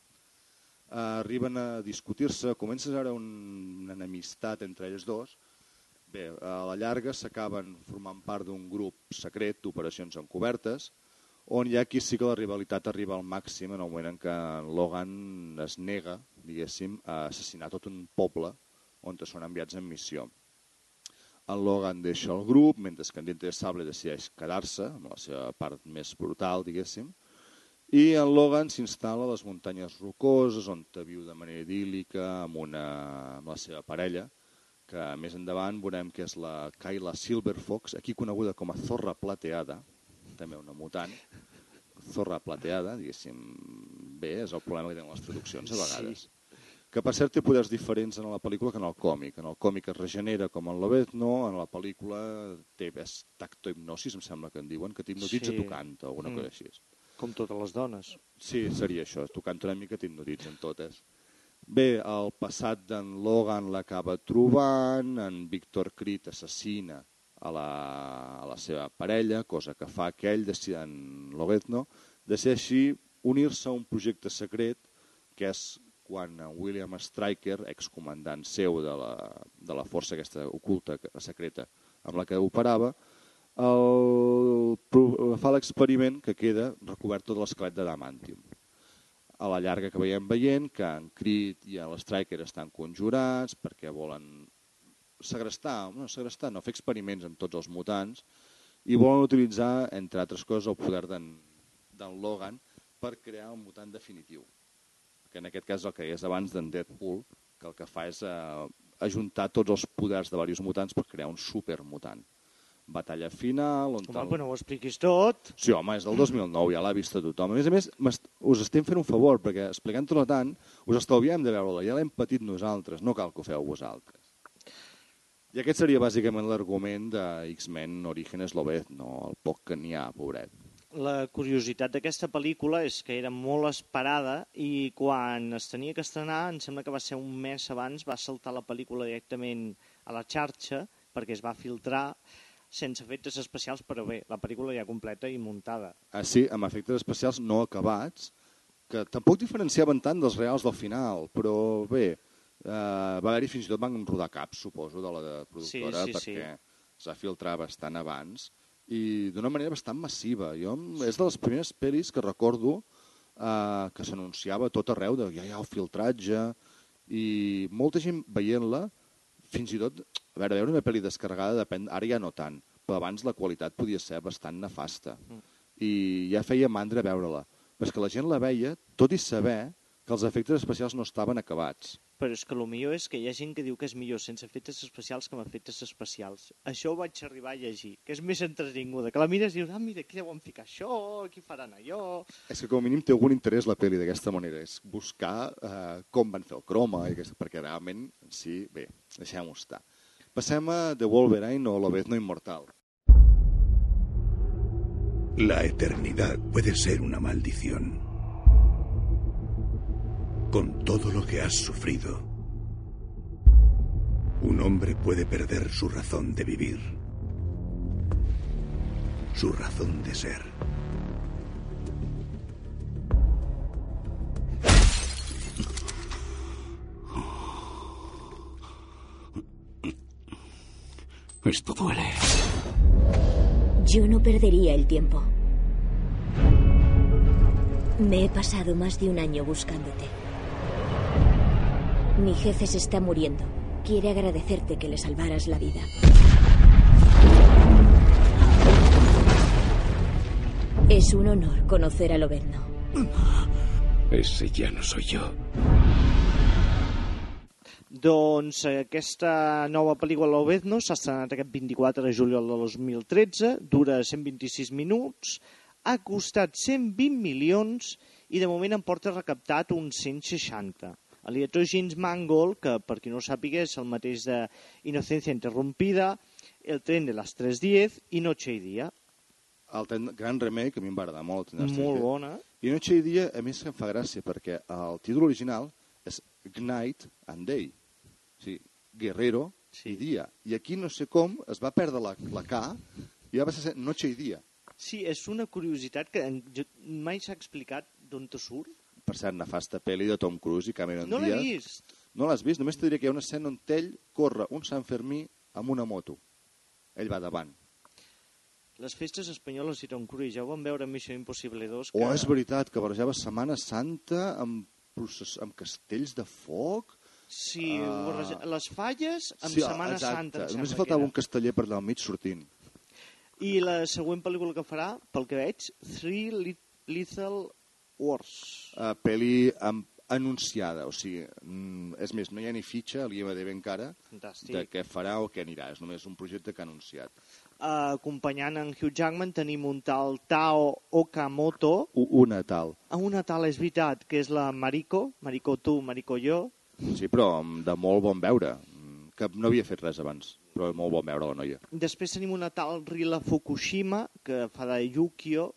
Uh, arriben a discutir-se, comença a veure un, una enemistat entre ells dos. Bé, a la llarga s'acaben formant part d'un grup secret d'operacions encobertes, on ha aquí sí que la rivalitat arriba al màxim en el moment en què Logan es nega, diguéssim, a assassinar tot un poble on són enviats en missió. En Logan deixa el grup, mentre que en Diente Sable decideix quedar-se, amb la seva part més brutal, diguéssim, i en Logan s'instal·la a les muntanyes rocoses, on viu de manera idíl·lica amb, una, amb la seva parella, que més endavant veurem que és la Kyla Silverfox, aquí coneguda com a Zorra Plateada, també una mutant, Zorra Plateada, diguéssim, bé, és el problema que tenen les traduccions a vegades. Sí. Que per cert té poders diferents en la pel·lícula que en el còmic. En el còmic es regenera com en Lobezno, en la pel·lícula té és tactohipnosis, em sembla que en diuen, que t'hipnotitza Sí. tocant o alguna Mm. cosa així. Com totes les dones. Sí, seria això, tocant una mica t'hipnotitzen totes. Bé, el passat d'en Logan l'acaba trobant, en Víctor Crit assassina a la, a la seva parella, cosa que fa que ell, en Lobezno, decideixi unir-se a un projecte secret, que és quan William Stryker, excomandant seu de la, de la força aquesta oculta, secreta, amb la que operava, el, fa l'experiment que queda recobert tot l'esquelet d'adamantium. a la llarga que veiem veient que en Creed i a l'Striker estan conjurats perquè volen segrestar, no, segrestar, no, fer experiments amb tots els mutants i volen utilitzar, entre altres coses, el poder d'en Logan per crear un mutant definitiu. Que en aquest cas el que és abans d'en Deadpool, que el que fa és eh, ajuntar tots els poders de diversos mutants per crear un supermutant. Batalla final... On Home, tal... però no ho expliquis tot. Sí, home, és del 2009, ja l'ha vist tothom. A més a més, m'est- us estem fent un favor, perquè explicant-ho tant, us estalviem de veure-la, ja l'hem patit nosaltres, no cal que ho feu vosaltres. I aquest seria bàsicament l'argument de X-Men Orígenes Lobezno, el poc que n'hi ha, pobret. La curiositat d'aquesta pel·lícula és que era molt esperada i quan es tenia que estrenar, em sembla que va ser un mes abans, va saltar la pel·lícula directament a la xarxa perquè es va filtrar sense efectes especials, però bé, la pel·lícula ja completa i muntada. Ah, sí, amb efectes especials no acabats, que tampoc diferenciaven tant dels reals del final, però bé, eh, va haver-hi fins i tot van rodar caps, suposo, de la de productora, Sí, sí, sí. perquè es va filtrar bastant abans i d'una manera bastant massiva. Jo, és de les primeres pel·lis que recordo eh, que s'anunciava tot arreu de ja hi ha el filtratge i molta gent veient-la fins i tot, a veure, veure una pel·li descarregada depèn, ara ja no tant, però abans la qualitat podia ser bastant nefasta i ja feia mandra veure-la. Però és que la gent la veia tot i saber que els efectes especials no estaven acabats. Però és que el millor és que hi ha gent que diu que és millor sense efectes especials que amb efectes especials. Això ho vaig arribar a llegir, que és més entretinguda, que la mires i dius, ah, mira, aquí deuen ficar això, aquí faran allò... És que com a mínim té algun interès la pel·li d'aquesta manera, és buscar eh, com van fer el croma, i aquesta, perquè realment, sí, bé, deixem-ho estar. Passem a The Wolverine o Lobezno Inmortal. La eternidad puede ser una maldición. Con todo lo que has sufrido, un hombre puede perder su razón de vivir, su razón de ser. Esto duele. Yo no perdería el tiempo. Me he pasado más de un año buscándote. Mi jefe se está muriendo. Quiere agradecerte que le salvaras la vida. Es un honor conocer a Lobezno. Ese ya no soy yo. Doncs eh, aquesta nova pel·lícula Lobezno s'ha estrenat aquest 24 de juliol de 2013, dura 126 minuts, ha costat 120 milions i de moment en porta recaptat uns 160. El director James Mangold, que per qui no ho sàpiga és el mateix de Inocencia Interrompida, El tren de les 3.10 i Noche y Día. El ten- gran remake, a mi em va agradar molt. Tren Molt bona. I Noche i Dia, a més, em fa gràcia, perquè el títol original és Night and Day. O sigui, Guerrero sí. i Dia. I aquí no sé com es va perdre la, la K i ja va ser Noche i Dia. Sí, és una curiositat que mai s'ha explicat d'on te surt. Per cert, nefasta pel·li de Tom Cruise i Cameron No l'he Diaz. vist. No l'has vist? Només te diré que hi ha una escena on ell corre un Sant Fermí amb una moto. Ell va davant. Les festes espanyoles i Tom Cruise ja ho vam veure a Missió Impossible 2. Que... O és veritat que barrejava Setmana Santa amb, procés, amb castells de foc. Sí, barreja- les falles amb Sí, Setmana exacte. Santa. Només faltava un casteller per allà al mig sortint. I la següent pel·lícula que farà, pel que veig, Three Li- Lethal Wars. Uh, pel·li amb, anunciada, o sigui, mm, és més, no hi ha ni fitxa a l'IMDB encara Fantàstic. de què farà o què anirà, és només un projecte que ha anunciat. Uh, acompanyant en Hugh Jackman tenim un tal Tao Okamoto, U una tal. a una tal és veritat, que és la Mariko, Mariko tu, Mariko jo, Sí, però de molt bon veure, mm, que no havia fet res abans, però molt bon veure la noia. Després tenim una tal Rila Fukushima, que fa de Yukio.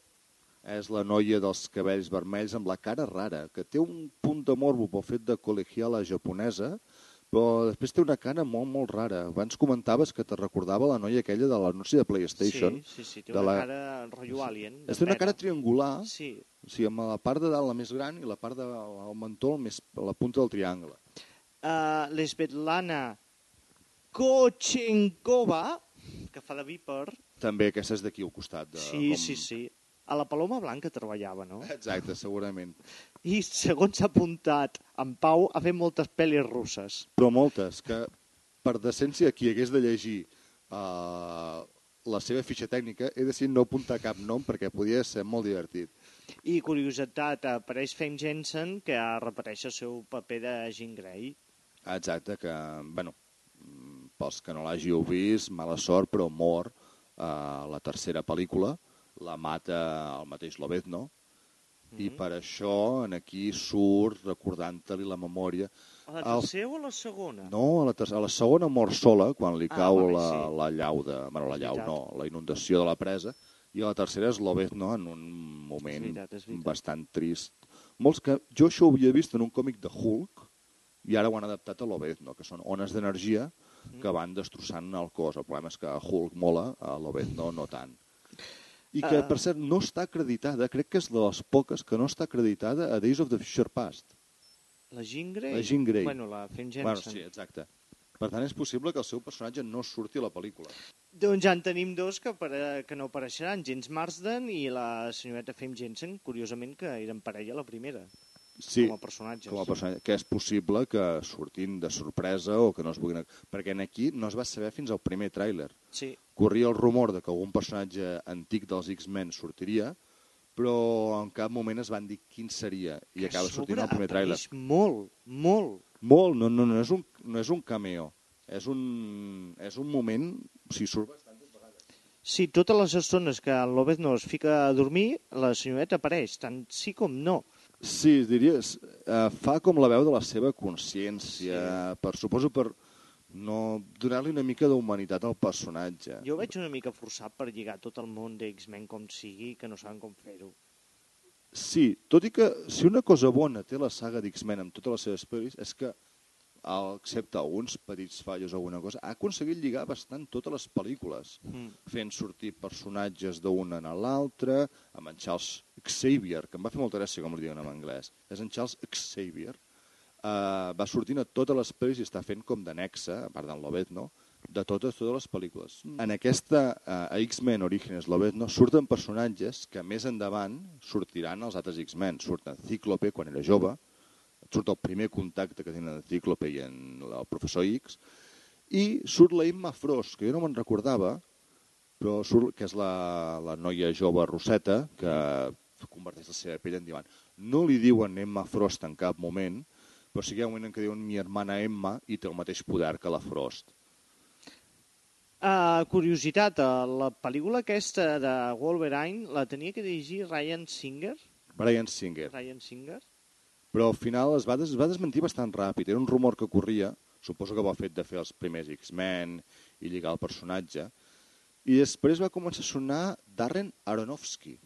És la noia dels cabells vermells amb la cara rara, que té un punt de morbo pel fet de col·legiala japonesa, però després té una cara molt, molt rara. Abans comentaves que te recordava la noia aquella de l'anunci de PlayStation. Sí, sí, sí, té una la... cara rotllo alien. És una pena. cara triangular, Sí. o sigui, amb la part de dalt la més gran i la part del de, mentó el més, la punta del triangle. Uh, L'Esvetlana Kochenkova, que fa de Viper. També aquesta és d'aquí al costat. De, Sí, sí, sí. A la Paloma Blanca treballava, no? Exacte, segurament. I segons s'ha apuntat, en Pau ha fet moltes pel·lis russes. Però moltes, que per decència qui hagués de llegir uh, la seva fitxa tècnica he decidit no apuntar cap nom perquè podia ser molt divertit. I curiositat, apareix Fame Jensen, que repeteix el seu paper de Jean Grey. Exacte, que, bueno, pels que no l'hàgiu vist, mala sort, però mor a uh, la tercera pel·lícula, la mata el mateix Lobezno, mm -hmm. i per això en aquí surt recordant-li la memòria. A la tercera el... o a la segona? No, a la, tercera, a la segona mor sola, quan li Ah, cau vale, la, sí. la llau de... Bueno, la llau no, la inundació de la presa, i a la tercera és Lobezno en un moment És veritat, és veritat. bastant trist. Molts que... Jo això ho havia vist en un còmic de Hulk, i ara ho han adaptat a Lobezno, que són ones d'energia que van destrossant el cos. El problema és que Hulk mola, a Lobezno no tant. I que, Ah. per cert, no està acreditada, crec que és de les poques que no està acreditada a Days of the Future Past. La Jean Grey? La Jean Grey. Bueno, la Fame Jensen. Bueno, sí, exacte. Per tant, és possible que el seu personatge no surti a la pel·lícula. Doncs ja en tenim dos que, apare... que no apareixeran, James Marsden i la senyoreta Fame Jensen, curiosament que eren parella la primera, Sí, com a personatges. com a personatge, que és possible que surtin de sorpresa o que no es vulguin... Perquè en aquí no es va saber fins al primer tràiler. Sí. Corria el rumor de que algun personatge antic dels X-Men sortiria, però en cap moment es van dir quin seria i acaba sortint el primer tràiler. molt, molt. Molt, no, no, no, és un, no és un cameo, és un, és un moment, o sigui, surt Sí, totes les estones que el Lobezno es fica a dormir, la senyoreta apareix, tant sí com no. Sí, diries, eh, fa com la veu de la seva consciència, sí. per suposo per no donar-li una mica d'humanitat al personatge. Jo veig una mica forçat per lligar tot el món d'X-Men com sigui, que no saben com fer-ho. Sí, tot i que si una cosa bona té la saga d'X-Men amb totes les seves pel·lis és que, excepte alguns petits fallos o alguna cosa, ha aconseguit lligar bastant totes les pel·lícules, Mm. fent sortir personatges d'una a l'altra, amb en Charles Xavier, que em va fer molta gràcia com li diuen en anglès, és en Charles Xavier, uh, va sortint a totes les pel·lis i està fent com d'anexa, a part d'en Lobezno, de totes totes les pel·lícules. En aquesta uh, X-Men Orígenes Lobezno surten personatges que més endavant sortiran als altres X-Men. Surten Cíclope quan era jove, surt el primer contacte que tenen en Cíclope i en el professor X, i surt la Emma Frost, que jo no me'n recordava, però surt, que és la, la noia jove Roseta, que converteix la seva pell en diamant. No li diuen Emma Frost en cap moment, però sí que hi ha un moment en què diuen mi hermana Emma i té el mateix poder que la Frost. Uh, curiositat, uh, la pel·lícula aquesta de Wolverine la tenia que dirigir Ryan Singer. Brian Singer. Ryan Singer. Però al final es va, des, es va desmentir bastant ràpid. Era un rumor que corria, suposo que va fet de fer els primers X-Men i lligar el personatge, i després va començar a sonar Darren Aronofsky,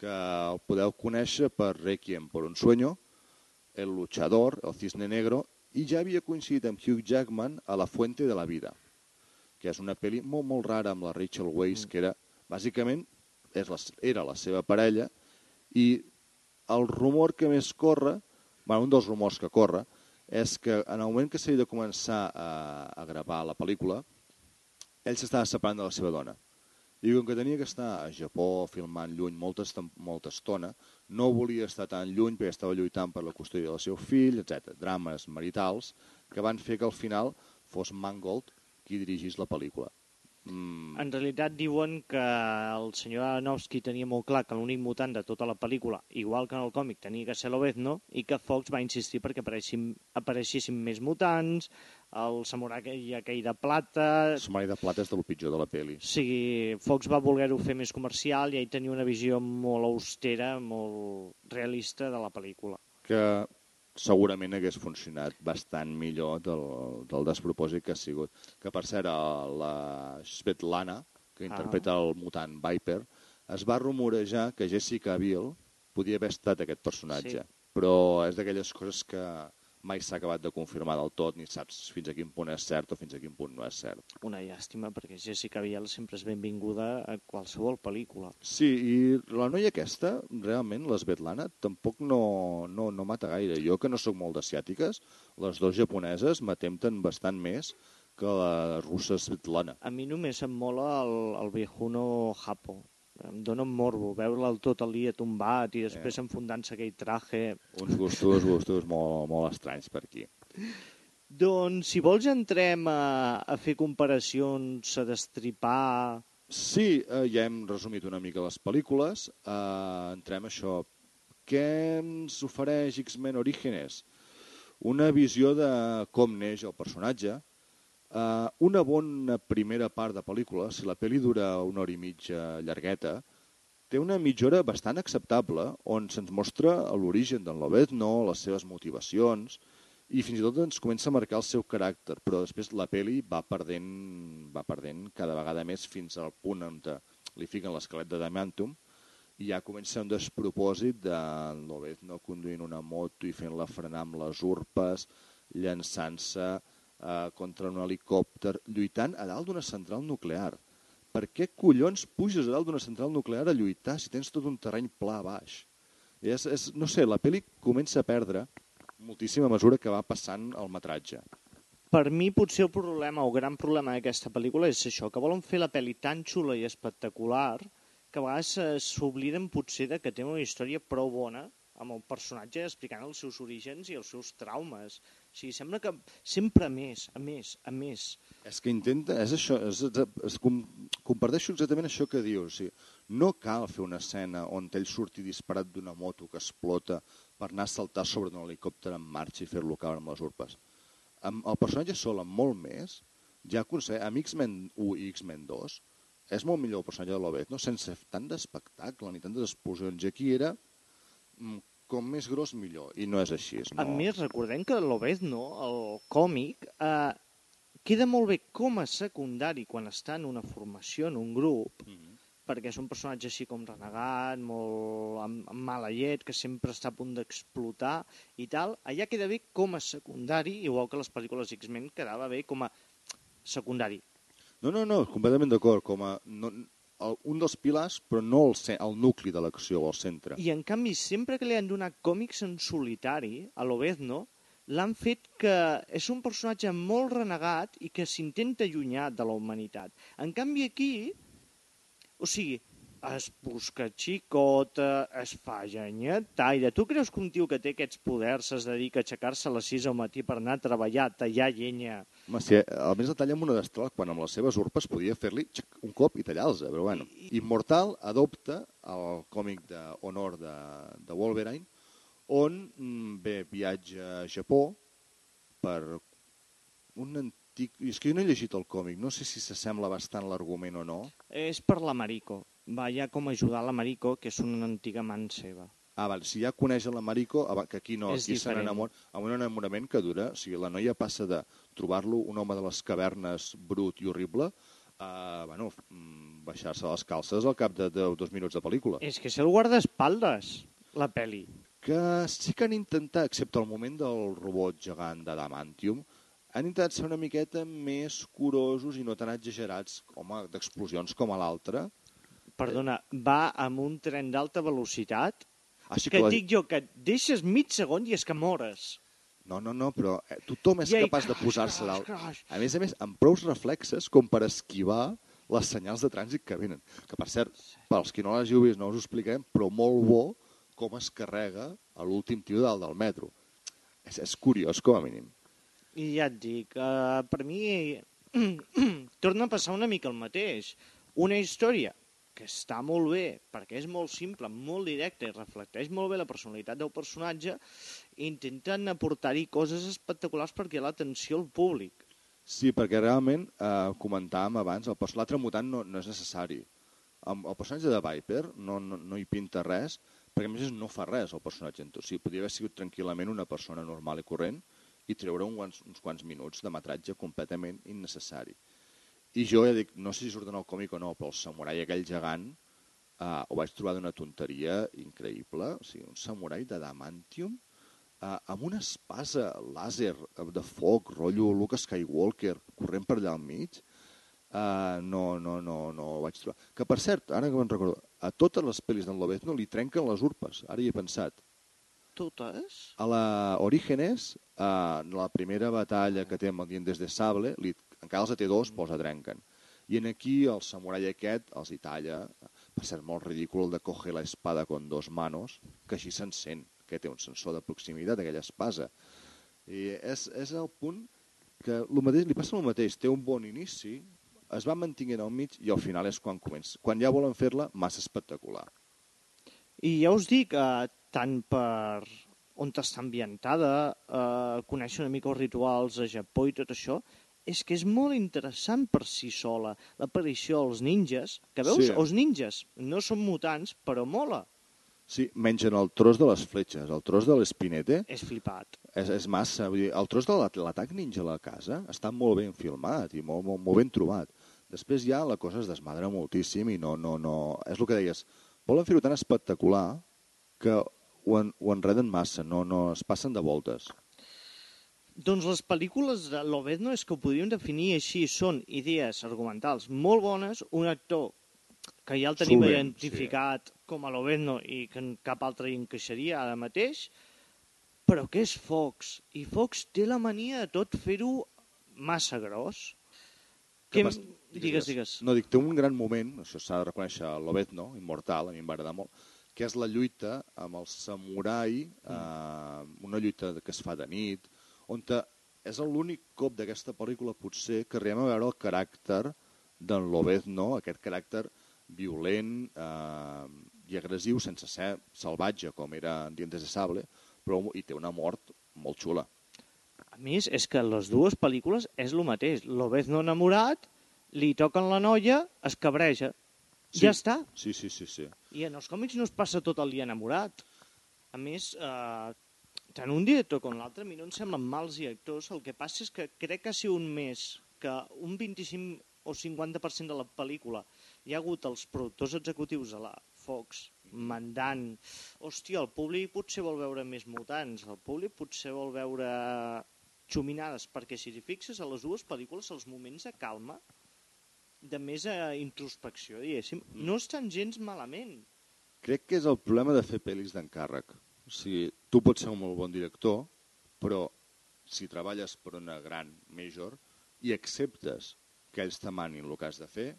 que el podeu conèixer per Requiem por un sueño, El luchador, El cisne negro, i ja havia coincidit amb Hugh Jackman a La fuente de la vida, que és una pel·li molt, molt rara amb la Rachel Weisz, que era, bàsicament, és la, era la seva parella, i el rumor que més corre, bueno, un dels rumors que corre, és que en el moment que s'havia de començar a, a gravar la pel·lícula, ell s'estava separant de la seva dona. I com que tenia que estar a Japó filmant lluny molta, molta estona, no volia estar tan lluny perquè estava lluitant per la custòdia del seu fill, etc. Drames maritals que van fer que al final fos Mangold qui dirigís la pel·lícula. Mm, En realitat diuen que el senyor Aronofsky tenia molt clar que l'únic mutant de tota la pel·lícula, igual que en el còmic, tenia que ser Lobezno, i que Fox va insistir perquè apareixin, apareixessin més mutants, el samurai aquell de plata... Samari de plata és del pitjor de la pel·li. Sigui, Fox va voler-ho fer més comercial i ell tenia una visió molt austera, molt realista de la pel·lícula. que segurament hagués funcionat bastant millor del, del despropòsit que ha sigut. Que, per cert, a la Svetlana, que interpreta el mutant Viper, es va rumorejar que Jessica Biel podia haver estat aquest personatge. Sí. Però és d'aquelles coses que mai s'ha acabat de confirmar del tot, ni saps fins a quin punt és cert o fins a quin punt no és cert. Una llàstima, perquè Jessica Biel sempre és benvinguda a qualsevol pel·lícula. Sí, i la noia aquesta, realment, l'Esvetlana, tampoc no, no, no mata gaire. Jo, que no sóc molt d'asiàtiques, les dues japoneses m'atempten bastant més que la russa Svetlana. A mi només em mola el, el viejuno Japo. Em dóna un morbo veure-la tot el dia tombat i després enfundant-se aquell traje. Uns gustos, gustos molt, molt estranys per aquí. Doncs, si vols, entrem a, a fer comparacions, a destripar... Sí, eh, ja hem resumit una mica les pel·lícules. Eh, entrem a això. Què ens ofereix X-Men Orígenes? Una visió de com neix el personatge, eh, una bona primera part de pel·lícula, si la pel·li dura una hora i mitja llargueta, té una mitja hora bastant acceptable on se'ns mostra l'origen d'en Lobezno, les seves motivacions, i fins i tot ens comença a marcar el seu caràcter, però després la peli va perdent, va perdent cada vegada més fins al punt on li fiquen l'esquelet de Diamantum i ja comença un despropòsit de Lobezno conduint una moto i fent-la frenar amb les urpes, llançant-se eh, contra un helicòpter, lluitant a dalt d'una central nuclear. Per què collons puges a dalt d'una central nuclear a lluitar si tens tot un terreny pla a baix? És, és, no sé, la pel·li comença a perdre moltíssima mesura que va passant el metratge. Per mi potser el problema o gran problema d'aquesta pel·lícula és això, que volen fer la pel·li tan xula i espectacular que a vegades eh, s'obliden potser de que té una història prou bona amb el personatge explicant els seus orígens i els seus traumes. O sigui, sembla que sempre més, a més, a més. És que intenta, és això, és, és, és, com, comparteixo exactament això que dius. O sigui, no cal fer una escena on ell surti disparat d'una moto que explota per anar a saltar sobre un helicòpter en marxa i fer-lo caure amb les urpes. Amb el personatge sol, amb molt més, ja aconsegueix, amb X-Men 1 i X-Men 2, és molt millor el personatge de Lobet, no? sense tant d'espectacle ni tantes explosions. I aquí era mm, com més gros millor, i no és així. No? A més, recordem que Lobezno, el còmic, eh, queda molt bé com a secundari quan està en una formació, en un grup, mm -hmm perquè és un personatge així com renegat, molt amb, amb mala llet, que sempre està a punt d'explotar i tal. Allà queda bé com a secundari, igual que les pel·lícules X-Men quedava bé com a secundari. No, no, no, completament d'acord, com a... No, un dels pilars, però no el, el nucli de l'acció o el centre. I en canvi, sempre que li han donat còmics en solitari, a l'Obezno, l'han fet que és un personatge molt renegat i que s'intenta allunyar de la humanitat. En canvi, aquí o sigui, es busca xicota, es fa llenyataire. Tu creus que un tio que té aquests poders es dedica a aixecar-se a les 6 al matí per anar a treballar, tallar llenya? Home, si a més de tallar amb una destral, quan amb les seves urpes podia fer-li un cop i tallar-los, però bueno. Immortal adopta el còmic d'honor de, de Wolverine, on mm, bé, viatja a Japó per un antic... És que jo no he llegit el còmic, no sé si s'assembla bastant l'argument o no. És per la Mariko. Va ja com ajudar la Mariko, que és una antiga man seva. Ah, val. Si ja coneix la Mariko, que aquí no, és aquí se n'enamora, amb un enamorament que dura, o sigui, la noia passa de trobar-lo un home de les cavernes brut i horrible a bueno, mm, baixar-se les calces al cap de, de dos minuts de pel·lícula. És que és el guardaespaldes, la peli. Que sí que han intentat, excepte el moment del robot gegant d'Adamantium, han intentat ser una miqueta més curosos i no tan exagerats com d'explosions com a l'altra. Perdona, va amb un tren d'alta velocitat ah, sí que, que la... dic jo que et deixes mig segon i és que mores. No, no, no, però eh, tothom és capaç de posar-se dalt. A més a més, amb prous reflexes com per esquivar les senyals de trànsit que venen. Que, per cert, pels qui no l'hàgiu vist, no us ho expliquem, però molt bo com es carrega a l'últim tio dalt del metro. És, és curiós, com a mínim. I ja et dic, uh, per mi torna a passar una mica el mateix. Una història que està molt bé, perquè és molt simple, molt directa i reflecteix molt bé la personalitat del personatge, intenten aportar-hi coses espectaculars perquè l'atenció al públic. Sí, perquè realment, eh, comentàvem abans, el l'altre mutant no, no és necessari. El, el personatge de Viper no, no, no hi pinta res, perquè a més no fa res el personatge. O sigui, podria haver sigut tranquil·lament una persona normal i corrent, i treure uns, uns quants minuts de metratge completament innecessari. I jo ja dic, no sé si surt en el còmic o no, però el samurai aquell gegant eh, ho vaig trobar d'una tonteria increïble. O sigui, un samurai d'adamantium eh, amb una espasa làser de foc, rotllo Luke Skywalker, corrent per allà al mig, eh, no, no, no, no ho vaig trobar. Que per cert, ara que me'n recordo, a totes les pel·lis d'en Lobezno li trenquen les urpes, ara hi he pensat totes? A la Orígenes, a la primera batalla que té amb el Dientes de Sable, li, encara els té dos, mm. posa trenquen. I en aquí el samurai aquest els hi talla. Va ser molt ridícul de coger la espada con dos manos, que així s'encén, que té un sensor de proximitat, aquella espasa. I és, és el punt que el mateix, li passa el mateix, té un bon inici, es va mantenint al mig i al final és quan comença. Quan ja volen fer-la, massa espectacular. I ja us dic, eh, tant per on està ambientada, eh, conèixer una mica els rituals a Japó i tot això, és que és molt interessant per si sola. L'aparició dels ninjas, que veus, Sí. els ninjas no són mutants, però mola. Sí, mengen el tros de les fletxes, el tros de l'espinete, És flipat. és, és massa. Vull dir, el tros de l'at- l'atac ninja a la casa està molt ben filmat i molt, molt, molt ben trobat. Després ja la cosa es desmadra moltíssim i no, no, no... És el que deies, volen fer-ho tan espectacular que ho, en, ho enreden massa, no, no es passen de voltes. Doncs les pel·lícules de Lobezno és que ho podríem definir així, són idees argumentals molt bones, un actor que ja el tenim Solvent, identificat sí. com a Lobezno i que en cap altre hi encaixaria ara mateix, però que és Fox. I Fox té la mania de tot fer-ho massa gros. Que... pas- Digues, digues. No, dic, té un gran moment, això s'ha de reconèixer a Lobezno, immortal, a mi em va agradar molt, que és la lluita amb el samurai, eh, una lluita que es fa de nit, on és l'únic cop d'aquesta pel·lícula potser que arribem a veure el caràcter d'en Lobezno, aquest caràcter violent eh, i agressiu sense ser salvatge com era en Dientes de Sable, però i té una mort molt xula. A més, és que les dues pel·lícules és el mateix. Lobezno enamorat, li toquen la noia, es cabreja. Sí. Ja està. Sí, sí, sí, sí. I en els còmics no es passa tot el dia enamorat. A més, eh, tant un director com l'altre, a mi no em semblen mals directors. El que passa és que crec que si un mes que un 25 o 50% de la pel·lícula hi ha hagut els productors executius de la Fox mandant hòstia, el públic potser vol veure més mutants, el públic potser vol veure xuminades, perquè si t'hi fixes a les dues pel·lícules els moments de calma de més eh, introspecció, diguéssim, no estan gens malament. Crec que és el problema de fer pel·lis d'encàrrec. O sigui, tu pots ser un molt bon director, però si treballes per una gran major i acceptes que ells te manin el que has de fer,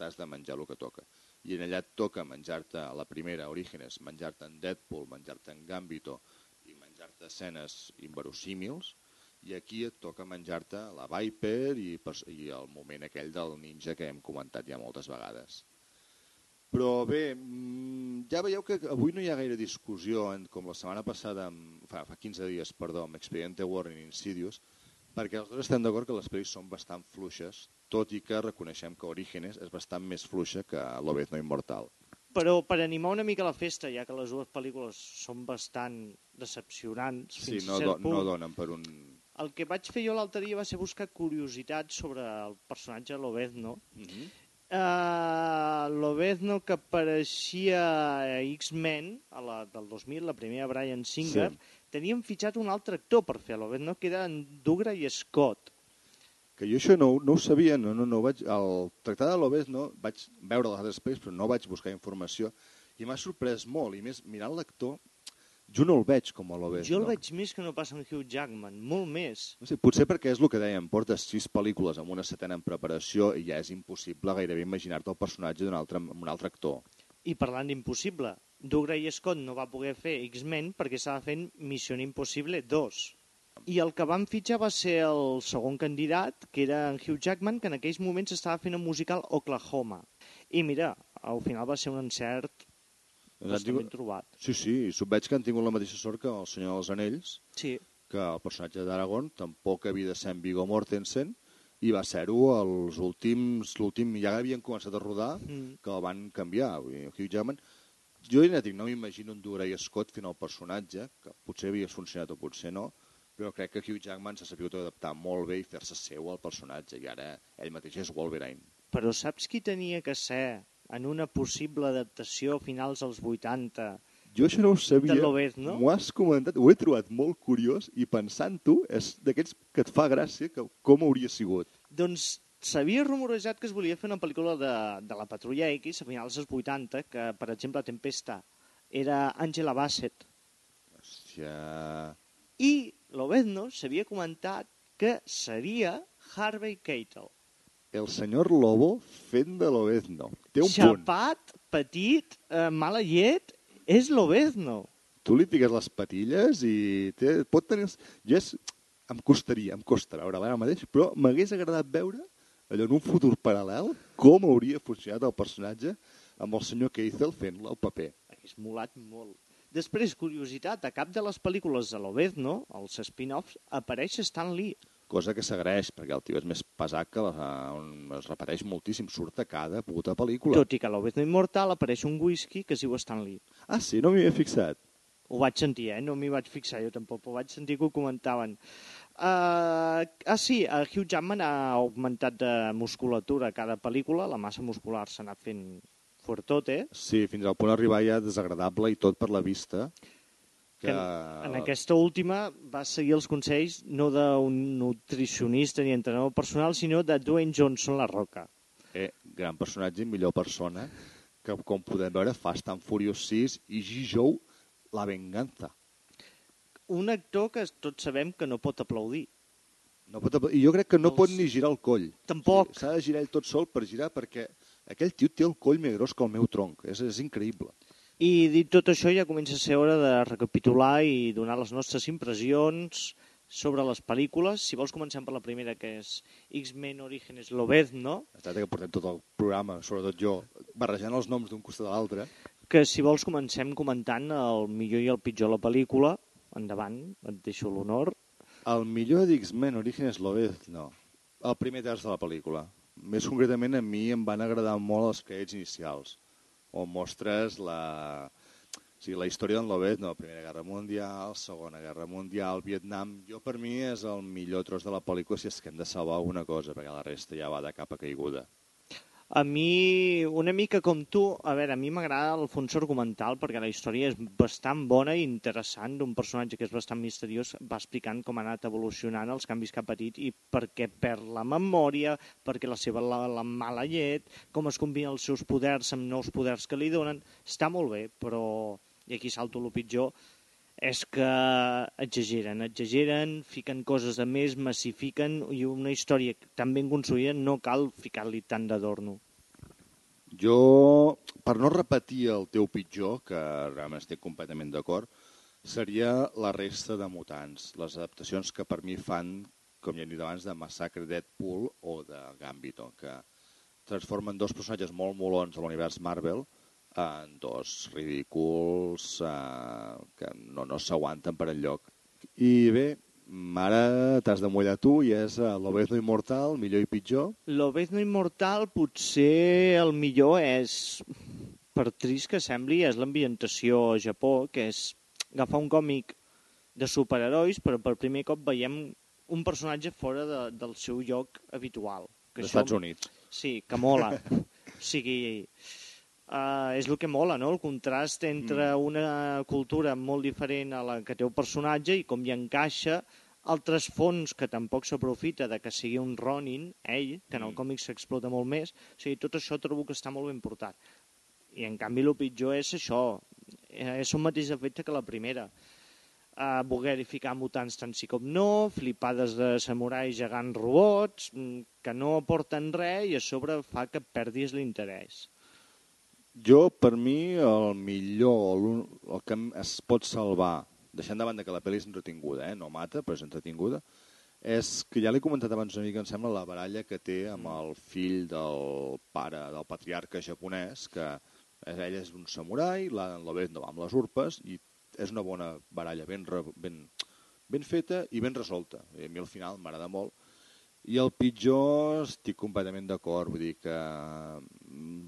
t'has de menjar el que toca. I en allà et toca menjar-te a la primera, Orígenes, menjar-te en Deadpool, menjar-te en Gambito i menjar-te escenes inverosímils, i aquí et toca menjar-te la Viper i, i el moment aquell del ninja que hem comentat ja moltes vegades. Però bé, mm, ja veieu que avui no hi ha gaire discussió, com la setmana passada, fa, fa 15 dies, perdó, amb Expediente Warren Insidious, perquè els dos estem d'acord que les pel·lis són bastant fluixes, tot i que reconeixem que Orígenes és bastant més fluixa que Lobezno Immortal. Però per animar una mica la festa, ja que les dues pel·lícules són bastant decepcionants Sí, fins no, a cert punt, no donen per un... el que vaig fer jo l'altre dia va ser buscar curiositats sobre el personatge Lobezno. Mm -hmm. Uh, Lobezno que apareixia a X-Men, a la del 2000, la primera Brian Singer, Sí. tenien fitxat un altre actor per fer Lobezno, que era en Dougray Scott. Que jo això no, no ho sabia, no, no, no vaig... El tractat de Lobezno vaig veure les altres pel·lis, però no vaig buscar informació, i m'ha sorprès molt, i més mirant l'actor, jo no el veig com a Lobezno. Jo el veig més que no passa amb Hugh Jackman, molt més. No sé, potser perquè és el que dèiem, portes sis pel·lícules amb una setena en preparació i ja és impossible gairebé imaginar-te el personatge d'un altre, amb un altre actor. I parlant d'impossible, Dougray Scott no va poder fer X-Men perquè estava fent Missió Impossible 2. I el que van fitxar va ser el segon candidat, que era en Hugh Jackman, que en aquells moments estava fent el musical Oklahoma. I mira, al final va ser un encert Bastant ben trobat. Sí, sí, i veig que han tingut la mateixa sort que el Senyor dels Anells, Sí. que el personatge d'Aragorn tampoc havia de ser en Viggo Mortensen, i va ser-ho els últims... L'últim ja havien començat a rodar, Mm. que el van canviar. Vull dir, Hugh Jackman... Jo ja dic, no m'imagino un Dougray Scott fent el personatge, que potser havia funcionat o potser no, però crec que Hugh Jackman s'ha sabut adaptar molt bé i fer-se seu al personatge, i ara ell mateix és Wolverine. Però saps qui tenia que ser en una possible adaptació a finals dels 80? Jo això no ho sabia. Lobezno? M'ho has comentat, ho he trobat molt curiós i pensant-ho és d'aquests que et fa gràcia que com hauria sigut. Doncs s'havia rumorejat que es volia fer una pel·lícula de, de la Patrulla X a finals dels 80, que, per exemple, Tempesta era Angela Bassett. Hòstia... I Lobezno s'havia comentat que seria Harvey Keitel. El senyor Lobo fent de Lobezno. Té un punt. xapat, petit, eh, mala llet, és l'Obezno. Tu li fiques les patilles i té, pot tenir... Jo és... Em costaria, em costa veure ara mateix, però m'hagués agradat veure allò en un futur paral·lel com hauria funcionat el personatge amb el senyor Keithel fent el paper. Hagués molat molt. Després, curiositat, a cap de les pel·lícules de l'Obezno, els spin-offs, apareix Stan Lee. Cosa que s'agraeix, perquè el tio és més pesat que la, on es repeteix moltíssim, surt a cada puta pel·lícula. Tot i que a l'Obezno Immortal apareix un whisky que es diu Stan Lee. Ah, sí? No m'hi havia fixat. Ho vaig sentir, eh? No m'hi vaig fixar jo tampoc, però vaig sentir que ho comentaven. Uh, ah, sí, uh, Hugh Jackman ha augmentat de musculatura a cada pel·lícula, la massa muscular s'ha anat fent fuertote. Sí, fins al punt d'arribar ja desagradable i tot per la vista. Que en, en aquesta última va seguir els consells no d'un nutricionista ni entrenador personal, sinó de Dwayne Johnson La Roca. Eh, gran personatge i millor persona que, com podem veure, fa Fast and Furious 6 i G-Joe La Venganza. Un actor que tots sabem que no pot aplaudir. No pot, apl- I jo crec que no Els- pot ni girar el coll. Tampoc. S'ha de girar ell tot sol per girar perquè aquell tio té el coll més gros que el meu tronc. És, és increïble. I dit tot això ja comença a ser hora de recapitular i donar les nostres impressions sobre les pel·lícules. Si vols comencem per la primera, que és X-Men Orígenes Lobezno, Es tracta que portem tot el programa, sobretot jo, barrejant els noms d'un costat a l'altre. que si vols comencem comentant el millor i el pitjor de la pel·lícula. Endavant, et deixo l'honor. El millor d'X-Men Orígenes Lobez, no. El primer terç de la pel·lícula. Més concretament, a mi em van agradar molt els crèdits inicials, on mostres la, o sigui, la història d'en Lobez, no, Primera Guerra Mundial, Segona Guerra Mundial, Vietnam... Jo, per mi, és el millor tros de la pel·lícula si és que hem de salvar alguna cosa, perquè la resta ja va de capa caiguda. A mi, una mica com tu, a veure, a mi m'agrada el fons argumental perquè la història és bastant bona i interessant d'un personatge que és bastant misteriós, va explicant com ha anat evolucionant els canvis que ha patit i per què perd la memòria, perquè la seva la, la mala llet, com es combinen els seus poders amb nous poders que li donen, està molt bé, però, i aquí salto el pitjor, és que exageren, exageren, fiquen coses de més, massifiquen, i una història tan ben construïda no cal ficar-li tant d'adorno. Jo, per no repetir el teu pitjor, que realment estic completament d'acord, seria la resta de mutants, les adaptacions que per mi fan, com ja he dit abans, de Massacre Deadpool o de Gambito, que transformen dos personatges molt molons de l'univers Marvel en dos ridículs eh, que no, no s'aguanten per enlloc. I bé, ara t'has de mullar tu i és eh, l'Obezno Immortal, millor i pitjor. L'Obezno Immortal potser el millor és, per trist que sembli, és l'ambientació a Japó, que és agafar un còmic de superherois, però per primer cop veiem un personatge fora de, del seu lloc habitual. Que Dels això- Estats Units. Sí, que mola. o sigui, uh, és el que mola, no? El contrast entre Mm. una cultura molt diferent a la que té el personatge i com hi encaixa altres fons que tampoc s'aprofita de que sigui un Ronin, ell, que en el Mm. còmic s'explota molt més. O sigui, tot això trobo que està molt ben portat. I en canvi el pitjor és això, eh, és el mateix efecte que la primera. Uh, voler ficar mutants tant sí com no, flipades de samurais gegant robots, mm, que no aporten res i a sobre fa que perdis l'interès. Jo, per mi, el millor, l'un- el que es pot salvar, deixant de banda que la pel·li és entretinguda, eh? no mata, però és entretinguda, és que ja l'he comentat abans una mica, em sembla, la baralla que té amb el fill del pare, del patriarca japonès, que ell és un samurai, la Lobez no va amb les urpes, i és una bona baralla, ben, ben, ben feta i ben resolta. I a mi al final m'agrada molt. I el pitjor estic completament d'acord, vull dir que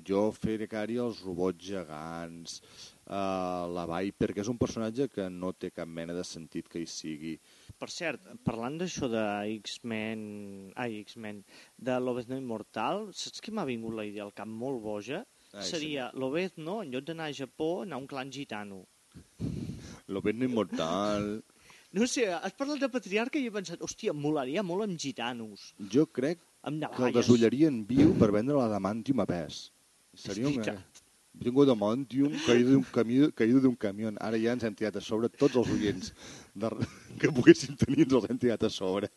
jo faré cari als robots gegants, uh, la Viper, que és un personatge que no té cap mena de sentit que hi sigui. Per cert, parlant d'això de X-Men... Ai, X-Men, de l'Obezno Immortal, saps què m'ha vingut la idea al cap molt boja? Ai, Seria l'Obezno, en lloc d'anar a Japó, anar a un clan gitano. Lo ben immortal... No sé, has parlat de patriarca i he pensat, hòstia, molaria molt amb gitanos. Jo crec Amb que el navalles. desollarien viu per vendre l'adamantium a pes. Seria És una... veritat. Tengo adamantium caído d'un camió, caído d'un camió. Ara ja ens hem tirat a sobre tots els oients de... que poguessin tenir, ens els hem tirat a sobre.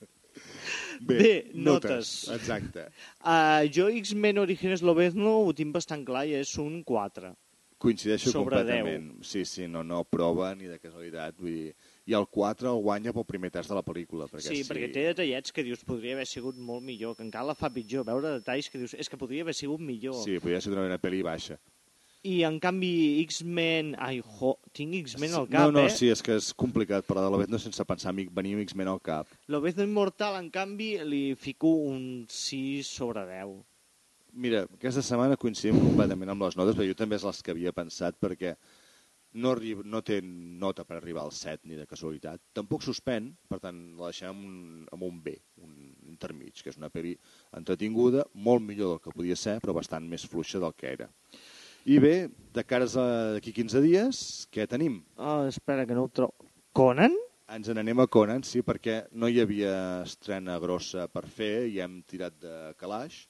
Bé, notes. Exacte. Uh, jo X-Men Orígenes Lobezno ho tinc bastant clar i és un 4. Coincideixo Sobre completament. Sí, sí, no, no prova ni de casualitat. Vull dir, I el 4 el guanya pel primer test de la pel·lícula. Perquè Sí, perquè té detallets que dius podria haver sigut molt millor, que encara la fa pitjor. Veure detalls que dius és que podria haver sigut millor. Sí, podria ser una, pel·li baixa. I en canvi X-Men... Ai, jo, tinc X-Men al cap, no, no, eh? sí, és que és complicat parlar de l'Obezno sense pensar en venir amb X-Men al cap. L'Obezno Immortal, en canvi, li fico un 6 sobre 10. Mira, aquesta setmana coincidim completament amb les notes, perquè jo també és les que havia pensat, perquè no, arriba, no té nota per arribar al 7 ni de casualitat. Tampoc suspèn, per tant, la deixem amb un, amb un B, un intermig, que és una pel·li entretinguda, molt millor del que podia ser, però bastant més fluixa del que era. I bé, de cares a d'aquí 15 dies, què tenim? Oh, espera, que no ho trobo. Conan? Ens n'anem a Conan, sí, perquè no hi havia estrena grossa per fer i hem tirat de calaix.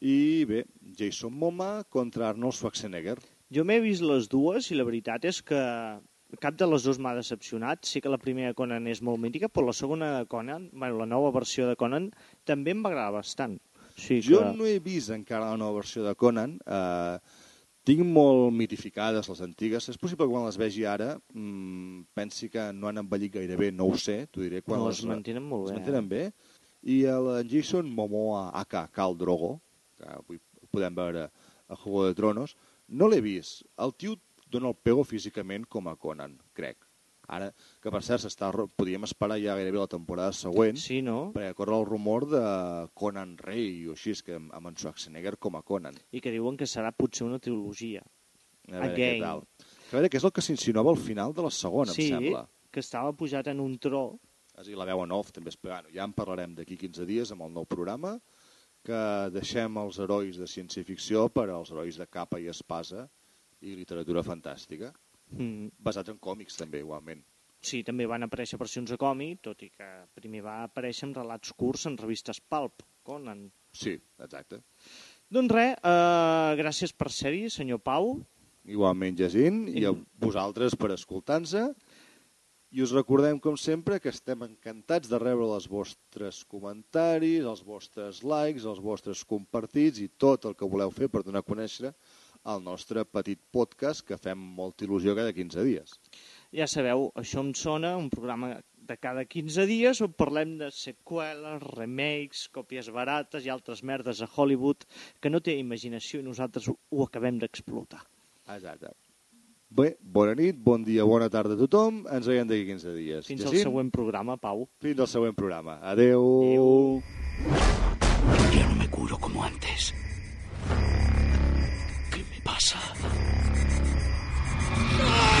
I bé, Jason Momoa contra Arnold Schwarzenegger. Jo m'he vist les dues i la veritat és que cap de les dues m'ha decepcionat. Sí que la primera Conan és molt mítica, però la segona Conan, bueno, la nova versió de Conan, també em va agradar bastant. O sigui Jo que... no he vist encara la nova versió de Conan. Eh, tinc molt mitificades les antigues. És possible que quan les vegi ara mmm, pensi que no han envellit gaire bé, no ho sé, t'ho diré. Quan No, les, es mantenen molt es bé. mantenen bé. I el Jason Momoa, aka Khal Drogo, que avui podem veure a Juego de Tronos, no l'he vist. El tio dona el pego físicament com a Conan, crec. Ara, que per cert, s'està, podíem esperar ja gairebé la temporada següent, sí, no? perquè corre el rumor de Conan Rei o així, que amb en Schwarzenegger com a Conan. I que diuen que serà potser una trilogia. A veure Again. què tal. Que a veure què és el que s'insinuava al final de la segona, sí, em sembla. que estava pujat en un tro. És a dir, la veu en off també és pegant. Ja en parlarem d'aquí 15 dies amb el nou programa, que deixem els herois de ciència-ficció per als herois de capa i espasa i literatura fantàstica, Mm. basats en còmics també, igualment. Sí, també van aparèixer versions de còmic, tot i que primer va aparèixer en relats curts en revistes Pulp, Conan. Sí, exacte. Doncs res, uh, gràcies per ser-hi, senyor Pau. Igualment, Jacint, i a vosaltres per escoltar-nos. I us recordem, com sempre, que estem encantats de rebre els vostres comentaris, els vostres likes, els vostres compartits i tot el que voleu fer per donar a conèixer el nostre petit podcast que fem molta il·lusió cada 15 dies. Ja sabeu, això em sona, un programa de cada 15 dies on parlem de seqüeles, remakes, còpies barates i altres merdes a Hollywood que no té imaginació i nosaltres ho, ho acabem d'explotar. Exacte. Bé, bona nit, bon dia, bona tarda a tothom. Ens veiem d'aquí 15 dies. Fins al Jacint? següent programa, Pau. Fins al següent programa. Adeu. Ya no me curo como antes. ¿Qué me pasa? ¡Ah!